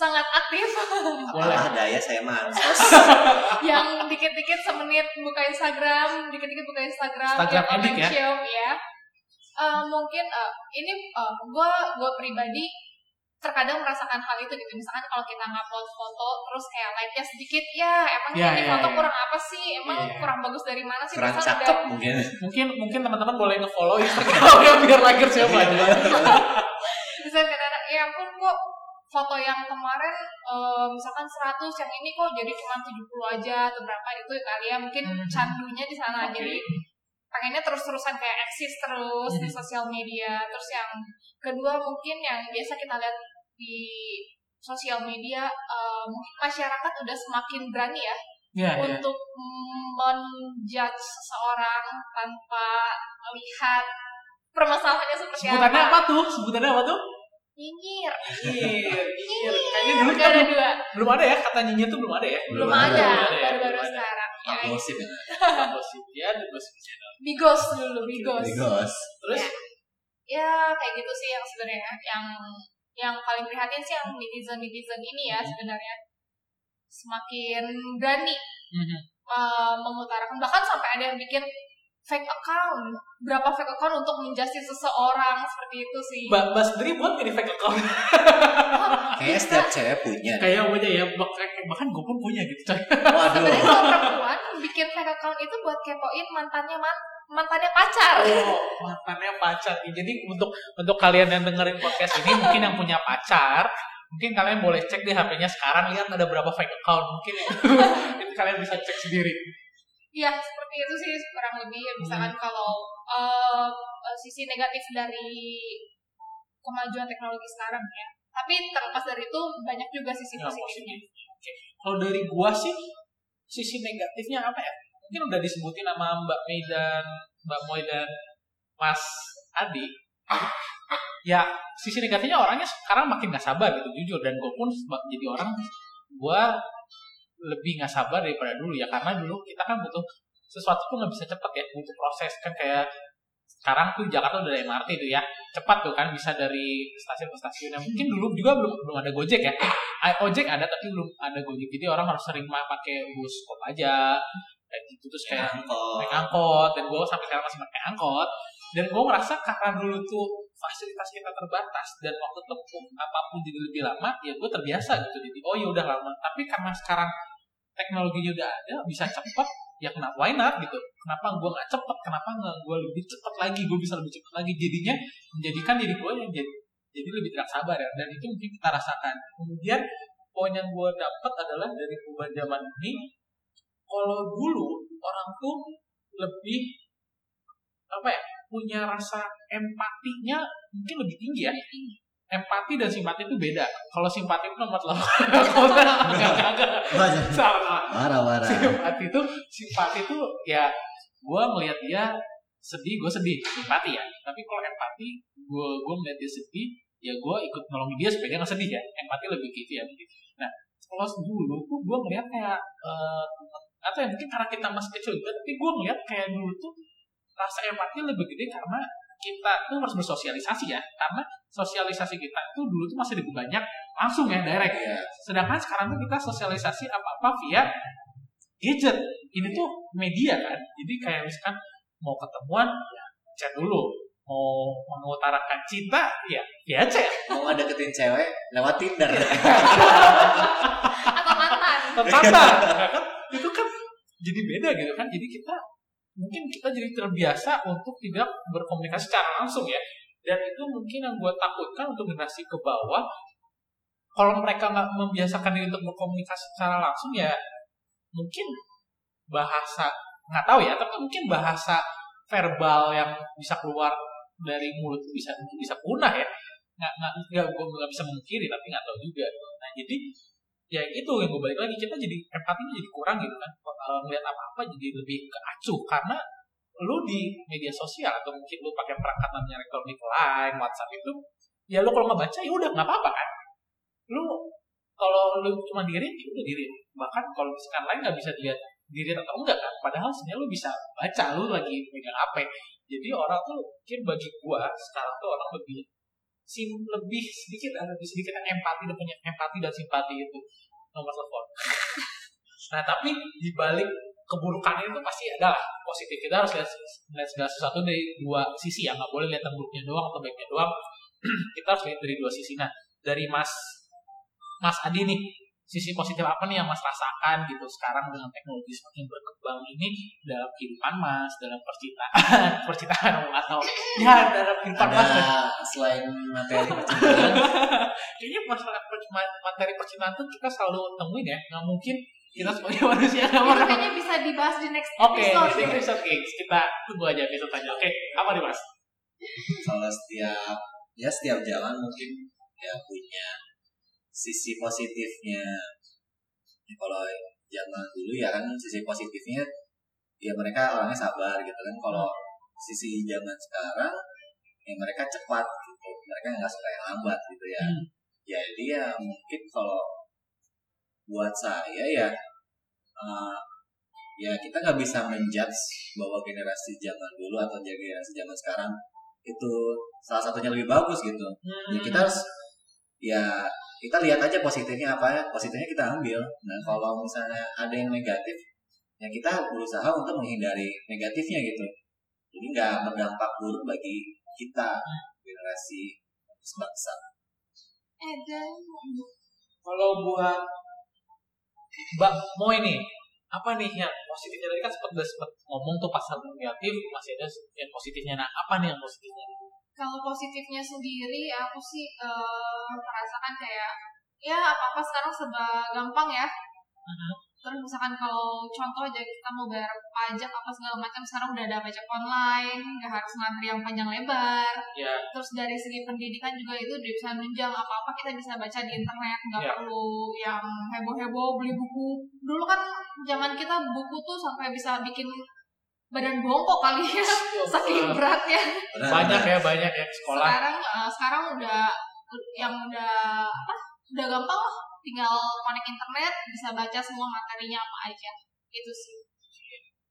sangat aktif, boleh Apalah daya saya mansos. yang dikit-dikit semenit buka Instagram, dikit-dikit buka Instagram, Instagram yang edik ya? ya. Eh, mungkin eh, ini gue gue pribadi terkadang merasakan hal itu gitu misalkan kalau kita ngupload foto terus kayak like-nya sedikit ya emang Ya, ini ya, foto ya. kurang apa sih emang ya. kurang bagus dari mana sih Kurang Masa cakep udah- mungkin. mungkin mungkin teman-teman boleh nge-follow Instagram ya biar lagi siapa aja bisa kadang ya ampun kok foto yang kemarin eh, misalkan 100 yang ini kok jadi cuma 70 aja atau berapa itu kali ya mungkin Hmm. candunya di sana Oke. jadi pengennya terus-terusan kayak eksis terus di Hmm. sosial media terus yang kedua mungkin yang biasa kita lihat di sosial media eh, mungkin masyarakat udah semakin berani ya ya ya. untuk mm, menjudge seseorang tanpa melihat permasalahannya seperti sebutannya apa. apa tuh? Sebutannya apa tuh? Nyinyir. Nyinyir. Nyinyir. Kayaknya dulu kita ada belum, dua. belum ada ya kata nyinyir tuh belum ada ya? Belum Belum ada ada, ya, baru-baru sekarang ya, Gosip ya. gosip. Ya ada gosip channel. Bigos dulu bigos Bigos. terus? Ya kayak gitu sih yang sebenarnya yang yang paling prihatin sih yang netizen netizen ini ya sebenarnya. Semakin berani Mhm. uh, mengutarakan bahkan sampai ada yang bikin fake account. Berapa fake account untuk menjustice seseorang seperti itu sih. Mbak Mbak sendiri buat nggak di fake account? Kayaknya setiap cewek punya. kayak punya ya bahkan bahkan gue pun punya gitu Waduh. sebenarnya perempuan bikin fake account itu buat kepoin mantannya man mantannya pacar oh mantannya pacar jadi untuk untuk kalian yang dengerin podcast ini mungkin yang punya pacar mungkin kalian boleh cek di HP-nya sekarang lihat ada berapa fake account mungkin itu kalian bisa cek sendiri Iya, seperti itu sih kurang lebih. Ya, misalkan kalau eh, eh, sisi negatif dari kemajuan teknologi sekarang ya. Tapi terlepas dari itu banyak juga sisi Ya, positifnya. Oke. Kalau dari gua sih sisi negatifnya apa ya? Mungkin udah disebutin sama Mbak Mei dan Mbak Moy dan Mas Adi. Ya sisi negatifnya orangnya sekarang makin gak sabar gitu jujur. Dan gue pun jadi orang gua lebih nggak sabar daripada dulu ya. Karena dulu kita kan butuh sesuatu tuh nggak bisa cepet ya butuh proses kan kayak sekarang tuh Jakarta udah ada MRT tuh ya cepat tuh kan bisa dari stasiun ke stasiun Nah, mungkin dulu juga belum belum ada Gojek ya. Ojek ada tapi belum ada Gojek. Jadi orang harus sering pakai bus kop aja kayak gitu terus kayak Angkot. naik angkot dan gue sampai sekarang masih pakai angkot. Dan gue ngerasa karena dulu tuh fasilitas kita terbatas dan waktu tempuh apa pun jadi lebih lama ya gue terbiasa gitu. Jadi oh ya udah lama. Tapi karena sekarang teknologinya udah ada bisa cepet ya kenapa why not gitu. Kenapa gue nggak cepet? Kenapa nggak gue lebih cepet lagi? Gue bisa lebih cepet lagi. Jadinya menjadikan diri gue yang jadi jadi lebih tidak sabar ya. Dan itu mungkin kita rasakan. Kemudian poin yang gue dapat adalah dari perubahan zaman ini kalau dulu orang tuh lebih apa ya punya rasa empatinya mungkin lebih tinggi ya. Empati dan simpati itu beda. Kalau simpati itu nomor delapan. Kalau enggak enggak enggak. Wajar. salah Marah marah. simpati itu simpati itu ya gue melihat dia sedih gue sedih. Simpati ya. Tapi kalau empati gue gue melihat dia sedih ya gue ikut nolongin dia supaya dia nggak sedih ya. Empati lebih gitu ya begitu nah kalau dulu tuh gue melihat kayak eh, atau ya mungkin karena kita masih kecil juga tapi gue melihat kayak dulu tuh rasa empati lebih gede karena kita tuh harus bersosialisasi ya karena sosialisasi kita tuh dulu tuh masih lebih banyak langsung ya direct. Iya. sedangkan sekarang tuh kita sosialisasi apa apa via gadget. Ini tuh media kan jadi kayak misalkan mau ketemuan ya chat dulu. Mau mengutarakan cinta ya ya aja ya Mau deketin cewek lewat Tinder. atau mantan. Tertata kan itu kan jadi beda gitu kan. Jadi kita mungkin kita jadi terbiasa untuk tidak berkomunikasi secara langsung ya. Dan itu mungkin yang gue takutkan untuk generasi ke bawah kalau mereka nggak membiasakan diri untuk berkomunikasi secara langsung ya mungkin bahasa nggak tahu ya tapi mungkin bahasa verbal yang bisa keluar dari mulut bisa bisa punah ya. Nggak nggak nggak gue nggak bisa mengkiri tapi nggak tahu juga. Nah jadi ya itu yang gue balik lagi. Kita jadi empatinya jadi kurang gitu kan. Ngeliat apa apa jadi lebih ke acuh karena lu di media sosial atau mungkin lu pakai perangkat namanya elektronik lain WhatsApp itu ya lu kalau nggak baca ya udah nggak apa-apa kan. Lu kalau lu cuma diri ya udah diri. Bahkan kalau misalkan lain nggak bisa dilihat diri atau enggak kan. Padahal sebenarnya lu bisa baca lu lagi megang HP jadi orang tuh mungkin bagi gua sekarang tuh orang lebih sim lebih sedikit ada lebih sedikit yang empati dan punya empati dan simpati itu. Nomor telepon nah tapi di balik keburukannya itu pasti ada lah positif. Kita harus lihat, lihat segala sesuatu dari dua sisi ya. Nggak boleh lihat yang buruknya doang atau baiknya doang. Kita harus lihat dari dua sisi. Nah dari mas mas Adi nih sisi positif apa nih yang mas rasakan gitu sekarang dengan teknologi semakin berkembang ini dalam kehidupan mas dalam percintaan percintaan atau ya dalam kehidupan mas selain materi percintaan, kayaknya masalah per- materi percintaan tuh kita selalu temuin ya nggak mungkin kita sebagai manusia nggak pernah kayaknya bisa dibahas di next Oke, episode next ya. episode. Kita tunggu aja episode aja. Oke, apa nih mas? kalau setiap ya setiap jalan mungkin ya punya sisi positifnya. Ya, kalau zaman dulu ya kan sisi positifnya ya mereka orangnya sabar gitu kan. Kalau sisi zaman sekarang ya mereka cepat gitu. Mereka nggak suka yang lambat gitu ya. Hmm. Jadi ya mungkin kalau buat saya ya eh, ya kita nggak bisa menjudge bahwa generasi zaman dulu atau generasi zaman sekarang itu salah satunya lebih bagus gitu. Hmm. Ya kita harus ya kita lihat aja positifnya apa ya positifnya kita ambil. Nah kalau misalnya ada yang negatif ya kita berusaha untuk menghindari negatifnya gitu. Jadi nggak berdampak buruk bagi kita generasi bangsa. Eh, dan Kalau buat Mbak mau ini apa nih yang positifnya tadi kan sempat sempat ngomong tuh pasal negatif masih ada yang positifnya nah apa nih yang positifnya kalau positifnya sendiri aku sih eh, merasakan kayak ya apa apa sekarang serba gampang ya. Terus misalkan kalau contoh aja kita mau bayar pajak apa segala macam sekarang udah ada pajak online nggak harus ngantri yang panjang lebar. Ya. Terus dari segi pendidikan juga itu udah bisa nunjang apa apa kita bisa baca di internet nggak Ya. perlu yang heboh heboh beli buku. Dulu kan zaman kita buku tuh sampai bisa bikin badan bongkok kali ya saking beratnya. Banyak ya banyak ya sekolah. Sekarang eh, sekarang udah yang udah apa udah gampang lah. Tinggal connect internet bisa baca semua materinya apa aja. Itu sih.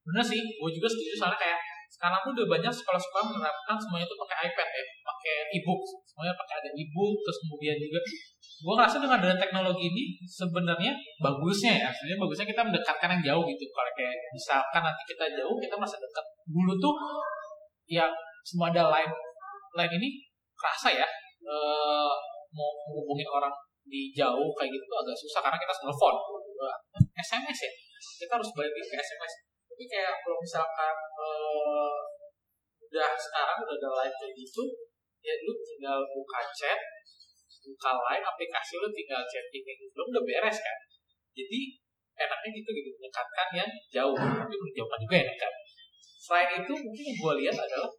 Bener sih gue juga setuju. Soalnya kayak sekarang tuh udah banyak sekolah-sekolah menerapkan semuanya tuh pakai iPad ya pakai ebook. Semuanya pakai ada ebook terus kemudian juga gue ngerasa dengan adanya teknologi ini sebenarnya bagusnya ya. Sebenarnya bagusnya kita mendekatkan yang jauh gitu. Kalau kayak misalkan nanti kita jauh kita masih dekat. Dulu tuh yang semua ada line line ini kerasa ya. Eh, mau menghubungin orang di jauh kayak gitu agak susah karena kita harus telepon SMS ya. Kita harus balik ke SMS. Tapi kayak kalau misalkan eh, udah sekarang udah ada line kayak gitu ya lu tinggal buka chat buka line aplikasi lu tinggal chatting kayak gitu udah beres kan. Jadi enaknya gitu gitu. Mendekatkan yang jauh. Tapi menjauhkan juga enak kan. Selain itu mungkin yang gue lihat adalah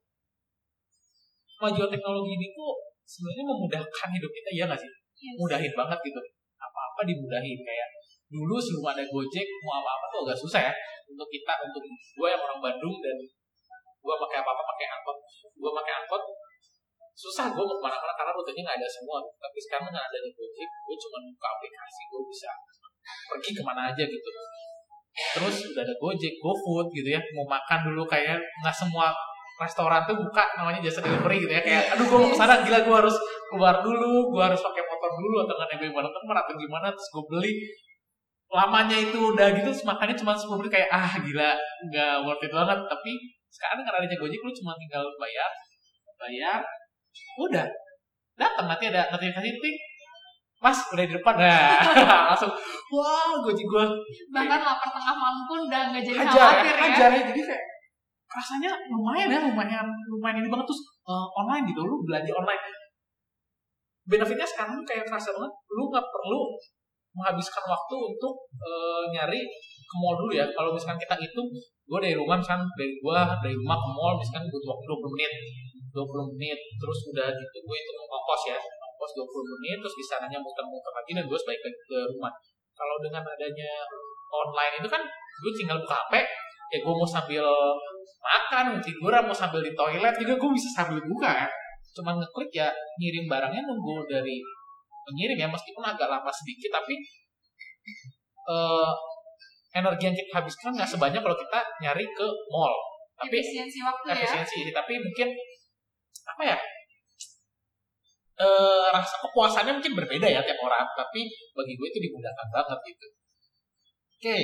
kemajuan teknologi ini tuh sebenarnya memudahkan hidup kita ya nggak sih? Yes. mudahin banget gitu. Apa-apa dimudahin kayak dulu sebelum ada Gojek mau apa-apa tuh agak susah ya untuk kita untuk gue yang orang Bandung dan gue pakai apa-apa pakai angkot. Gue pakai angkot susah gue mau ke mana-mana karena rutenya nggak ada semua tapi sekarang dengan adanya Gojek gue cuma buka aplikasi gue bisa pergi ke mana aja gitu. Terus udah ada Gojek, GoFood gitu ya. Mau makan dulu kayak nggak semua restoran tuh buka namanya jasa delivery gitu ya. Kayak aduh gue mau ke sana gila gue harus keluar dulu gue harus pakai motor dulu atau nggak nebeng bareng teman atau gimana terus gue beli. Lamanya itu udah gitu makannya cuma 10 menit kayak ah gila nggak worth it banget. Tapi sekarang dengan adanya Gojek lu cuma tinggal bayar bayar udah. Datang nanti ada notifikasi ting. Mas udah di depan. Nah. Langsung wah gue gue bahkan lapar tengah malam pun udah nggak jadi hajar khawatir ya, ya hajar ya. Jadi kayak rasanya lumayan ya lumayan. lumayan ini banget. Terus eh, online gitu lu belanja online. Benefitnya sekarang kayak kerasa banget lu nggak perlu menghabiskan waktu untuk eh, nyari ke mall dulu ya. Kalau misalkan kita hitung gue dari rumah misalkan dari gue dari rumah ke mall misalkan butuh waktu 20 menit 20 menit terus udah gitu gue itu ongkos ya. Ongkos 20 menit terus di sananya muter-muter lagi dan gue balik lagi ke rumah. Kalau dengan adanya online itu kan gue tinggal buka HP ya gue mau sambil makan mau tiduran mau sambil di toilet juga gue bisa sambil buka kan cuma ngeklik ya ngirim barangnya nunggu dari pengirim ya meskipun agak lama sedikit tapi eh, energi yang kita habiskan nggak sebanyak kalau kita nyari ke mall. Tapi efisiensi waktu ya. efisiensi tapi mungkin apa ya? Eh rasa kepuasannya mungkin berbeda ya tiap orang tapi bagi gue itu dimudahkan banget gitu. Oke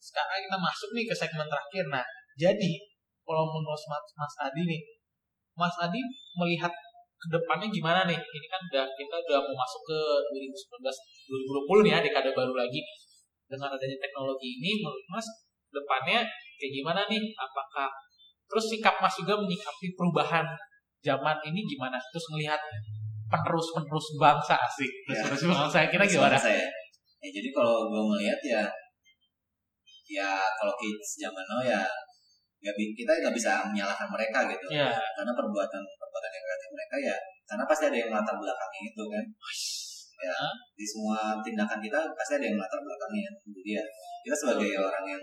sekarang kita masuk nih ke segmen terakhir. Nah jadi kalau menurut Mas, Mas Adi nih Mas Adi melihat ke depannya gimana nih? Ini kan udah kita udah mau masuk ke 2019 2020 nih ya dekade baru lagi. Dengan adanya teknologi ini menurut Mas depannya kayak gimana nih? Apakah terus sikap Mas juga menyikapi perubahan zaman ini gimana terus melihat penerus penerus bangsa asik terus Ya. bangsa kira gimana saya. Ya, jadi kalau gue melihat ya, ya kalau kids zaman now ya, nggak bi- kita nggak bisa menyalahkan mereka gitu. ya Karena perbuatan perbuatan yang negatif mereka ya, karena pasti ada yang melatar belakangnya itu kan. Ya, di semua tindakan kita pasti ada yang melatar belakangnya. Jadi ya, kita sebagai orang yang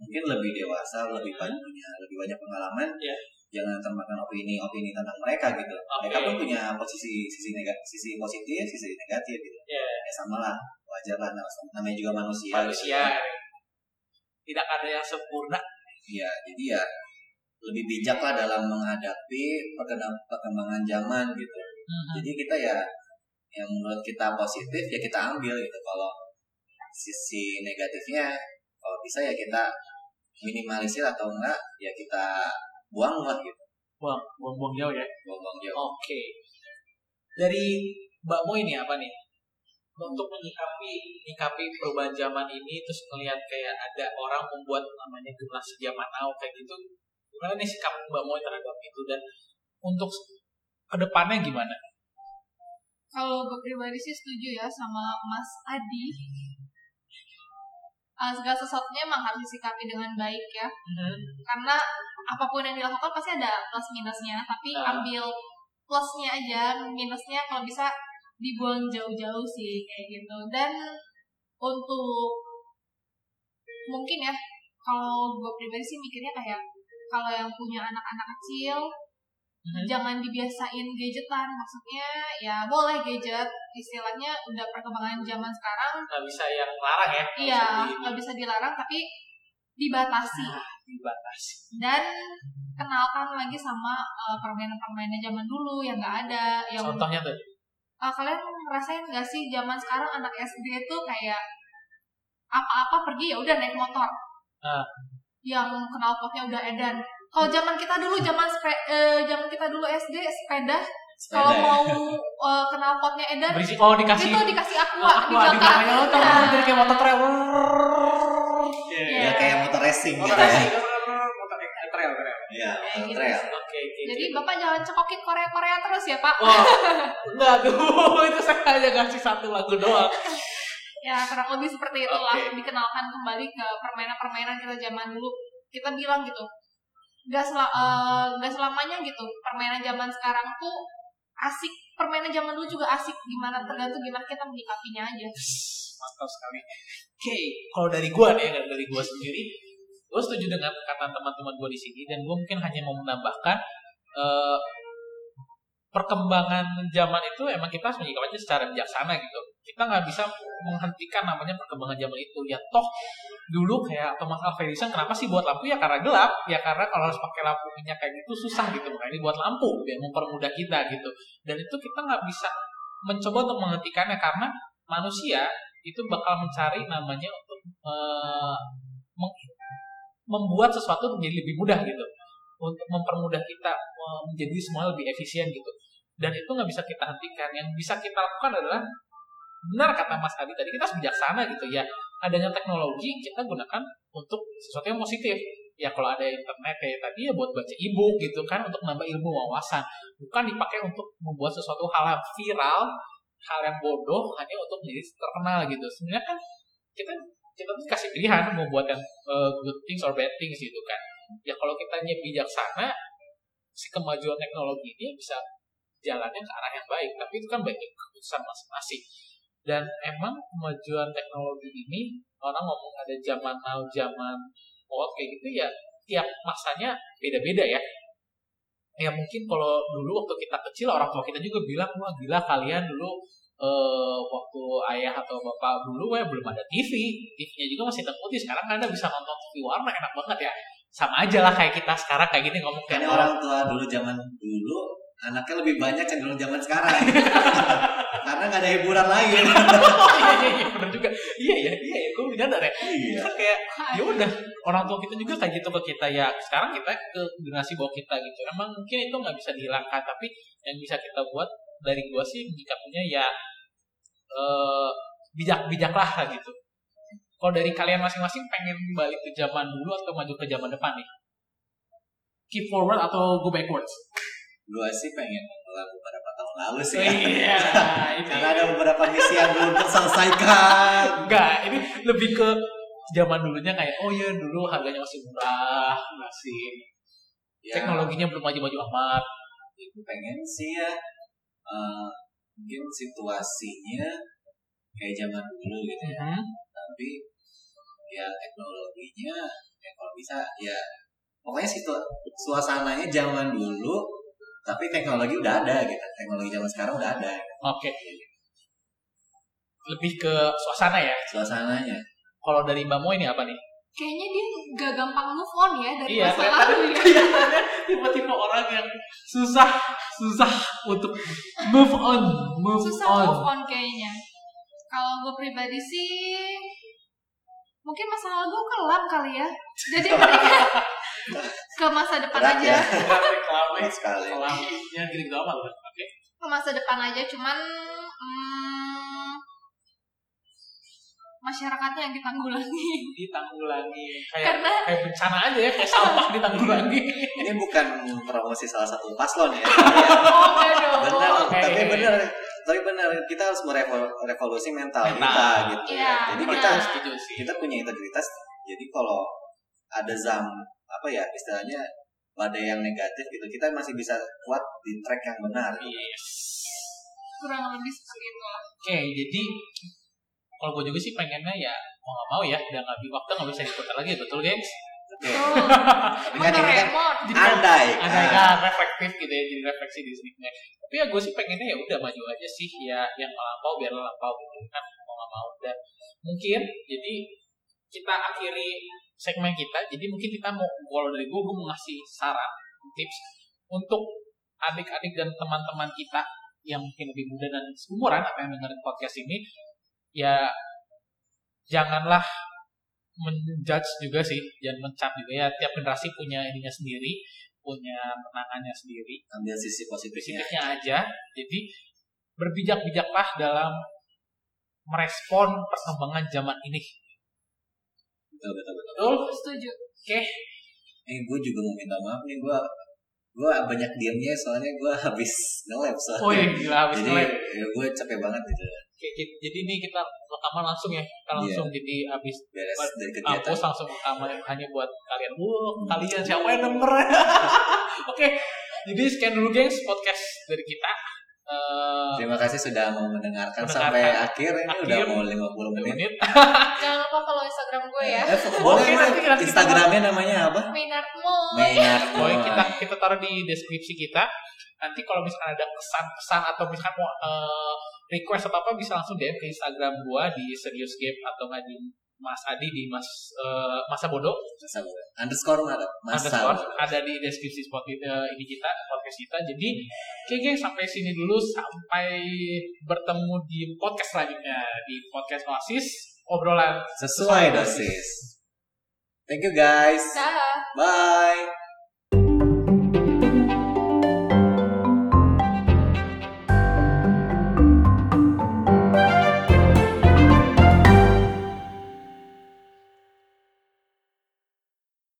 mungkin lebih dewasa, lebih banyak punya lebih banyak pengalaman, Ya. jangan termakan opini-opini tentang mereka gitu. Mereka pun punya posisi sisi negatif, sisi positif, sisi negatif gitu. ya. Ya sama lah. Wajar lah nam- namanya juga manusia. Manusia. Tidak ada yang sempurna. Iya, jadi ya lebih bijak lah dalam menghadapi perkembangan perkembangan zaman gitu. Jadi kita ya yang menurut kita positif ya kita ambil gitu. Kalau sisi negatifnya kalau bisa ya kita minimalisir atau enggak ya kita buang lah gitu. Buang buang buang jauh ya? Buang-buang jauh. Oke. Dari Mbak Mo ini apa nih? Untuk menyikapi menyikapi perubahan zaman ini terus melihat kayak ada orang membuat namanya generasi zaman now kayak gitu. Gimana nih sikap Mbak Mo terhadap itu? Dan untuk ke depannya gimana kalau gue pribadi sih setuju ya sama Mas Adi. Uh, segala sesuatunya emang harus disikapi dengan baik ya. Karena apa pun yang dilakukan pasti ada plus minusnya tapi Ah. ambil plusnya aja minusnya kalau bisa dibuang jauh-jauh sih kayak gitu. Dan untuk mungkin ya kalau gue pribadi sih mikirnya kayak kalau yang punya anak-anak kecil Mhm. jangan dibiasain gadgetan maksudnya ya boleh gadget istilahnya udah perkembangan zaman sekarang. Nggak bisa yang larang ya nggak iya bisa di- nggak bisa dilarang tapi dibatasi. Nah, dibatasi. Dan kenalkan lagi sama uh, permainan-permainan zaman dulu yang nggak ada yang contohnya tuh uh, kalian ngerasain nggak sih zaman sekarang anak SD itu kayak apa-apa pergi ya udah naik motor. Ah. yang knalpotnya udah edan kalau zaman kita dulu zaman spe- eh, zaman kita dulu SD sepeda. Kalau ya. mau uh, knalpotnya edan berisik oh dikasih itu dikasih aqua Oh, di aqua di belakang lo tau Nah, jadi kayak motor trail. Iya. ya kayak motor racing motor gitu ya. racing motor trail trail Iya, Kayak motor gitu. trail. Jadi bapak jangan cekokin Korea Korea terus ya pak. Wah, enggak tuh, itu saya hanya kasih satu lagu doang. ya kurang lebih seperti itulah. Oke. dikenalkan kembali ke permainan-permainan kita zaman dulu. Kita bilang gitu nggak sel- eh, nggak selamanya gitu permainan zaman sekarang tuh asik permainan zaman dulu juga asik gimana tergantung gimana kita menyikapinya aja Mantap sekali. Oke, kalau dari gua nih, ya, dari gua sendiri, gua setuju dengan kata teman-teman gua di sini dan gua mungkin hanya mau menambahkan eh, perkembangan zaman itu emang kita harus menyikapinya secara bijaksana gitu. Kita nggak bisa menghentikan namanya perkembangan zaman itu. Ya toh dulu kayak Thomas Alva Edison kenapa sih buat lampu? Ya karena gelap. Ya karena kalau harus pakai lampu minyak kayak gitu susah gitu. Makanya dibuat lampu biar mempermudah kita gitu. Dan itu kita nggak bisa mencoba untuk menghentikannya karena manusia itu bakal mencari namanya untuk meng- membuat sesuatu menjadi lebih mudah gitu. Untuk mempermudah kita eh, menjadi semua lebih efisien gitu. Dan itu nggak bisa kita hentikan. Yang bisa kita lakukan adalah benar kata Mas Adi tadi kita harus bijaksana gitu ya. Adanya teknologi kita gunakan untuk sesuatu yang positif. Ya kalau ada internet kayak tadi ya buat baca e-book gitu kan untuk nambah ilmu wawasan. Bukan dipakai untuk membuat sesuatu hal yang viral hal yang bodoh hanya untuk menjadi terkenal gitu. Sebenarnya kan kita kita tuh kasih pilihan mau buat yang uh, good things or bad things gitu kan. Ya kalau kita bijaksana si kemajuan teknologi ini bisa jalannya ke arah yang baik. Tapi itu kan baik keputusan masing-masing dan emang kemajuan teknologi ini orang ngomong ada zaman now zaman old kayak gitu ya tiap masanya beda-beda ya. Ya mungkin kalau dulu waktu kita kecil orang tua kita juga bilang wah gila kalian dulu uh, waktu ayah atau bapak dulu ya belum ada TV TV-nya juga masih hitam putih sekarang anda bisa nonton TV warna enak banget ya. Sama aja lah kayak kita sekarang kayak gini ngomong Karena orang tua dulu zaman dulu anaknya lebih banyak cenderung zaman sekarang. Karena nggak ada hiburan lain. iya iya iya benar juga. Iya iya iya ya, gue nyadar ya Iya. kan kayak ya udah orang tua kita juga kayak gitu ke kita ya. Sekarang kita ke generasi bawah kita gitu. Emang mungkin itu nggak bisa dihilangkan tapi yang bisa kita buat dari gua sih menyikapinya ya eh bijak bijaklah lah gitu. Kalau dari kalian masing-masing pengen balik ke zaman dulu atau maju ke zaman depan nih? Keep forward atau go backwards? Gua sih pengen beberapa tahun lalu sih. iya ini Karena ada beberapa misi yang belum terselesaikan. enggak ini lebih ke zaman dulunya kayak oh ya dulu harganya masih murah masih Ya, teknologinya belum maju-maju amat itu pengen sih ya. eh, mungkin situasinya kayak zaman dulu gitu ya. Mhm. Tapi ya teknologinya ya kalau bisa ya pokoknya situ suasananya zaman dulu tapi teknologi udah ada gitu. Teknologi zaman sekarang udah ada. Oke. Lebih ke suasana ya? Suasananya. Kalau dari Mbak Mo ini apa nih? Kayaknya dia gak gampang move on ya dari iya. masa lalu ya. tipe-tipe orang yang susah susah untuk move on move Susah on. move on kayaknya. Kalau gue pribadi sih mungkin masa lalu gue kelam kali ya. Jadi mendingan ke masa depan Berat aja. ya. Berat sekali yang gini gamal kan oke Ke masa depan aja cuman hmm, masyarakatnya yang ditanggulangi. ditanggulangi kayak Karena kayak bencana aja ya kayak sampah ditanggulangi ini bukan promosi salah satu paslon ya oh enggak dong. benar Oke. tapi benar tapi benar kita harus merevolusi mental kita Mental. gitu Iya, jadi benar. kita kita punya integritas jadi kalau ada zam apa ya istilahnya badai yang negatif gitu. Kita masih bisa kuat di track yang benar. Yes Kurang lebih seperti itu. Lah. Oke, jadi kalau gue juga sih pengennya ya mau nggak mau ya udah nggak waktu nggak bisa diputar lagi betul gengs? Oke. Tuh. tapi kan ini kan kan andai. Ada kan. reflektif gitu ya jadi refleksi di sini. Tapi ya gue sih pengennya ya udah maju aja sih ya yang melampau biar lampau gitu. Kan mau nggak mau udah. Mungkin jadi kita akhiri segmen kita jadi mungkin kita mau kalau dari gue gue mau ngasih saran tips untuk adik-adik dan teman-teman kita yang mungkin lebih muda dan seumuran apa yang dengerin podcast ini ya janganlah menjudge juga sih jangan mencap juga ya. Tiap generasi punya ininya sendiri punya menangannya sendiri. Ambil sisi positifnya. Positifnya aja. Jadi berbijak-bijaklah dalam merespon perkembangan zaman ini. Betul betul betul. Setuju. eh gue juga mau minta maaf nih gue gue banyak diamnya soalnya gue habis nge-lab soalnya. Oh iya gila habis jadi ya gue capek banget gitu. Oke, jadi ini kita rekaman langsung ya. Kita langsung jadi habis beres Buat dari kegiatan. kampus langsung rekaman hanya buat kalian. Wow kalian siapa yang denger? Oke jadi sekian dulu gengs podcast dari kita Terima kasih sudah mau mendengarkan, Mendengarkan. sampai akhir ini Akhir. udah mau 50 menit menit Jangan lupa follow Instagram gue ya. Eh, boleh Oke, boleh. nanti- Instagramnya namanya apa? Maynard Moy. Maynard Moy. kita kita taruh di deskripsi kita. Nanti kalau misalkan ada pesan-pesan atau misalkan mau eh, request atau apa bisa langsung DM ke Instagram gua di Serious Game atau nggak di Mas Adi di Mas eh, Masa Bodoh Masa bodoh. Underscore mana? Masa underscore ada di deskripsi spot eh, ini kita podcast kita. Jadi oke geng sampai sini dulu sampai bertemu di podcast selanjutnya di podcast Oasis obrolan Sesuai dosis. Thank you guys. Dah. Bye.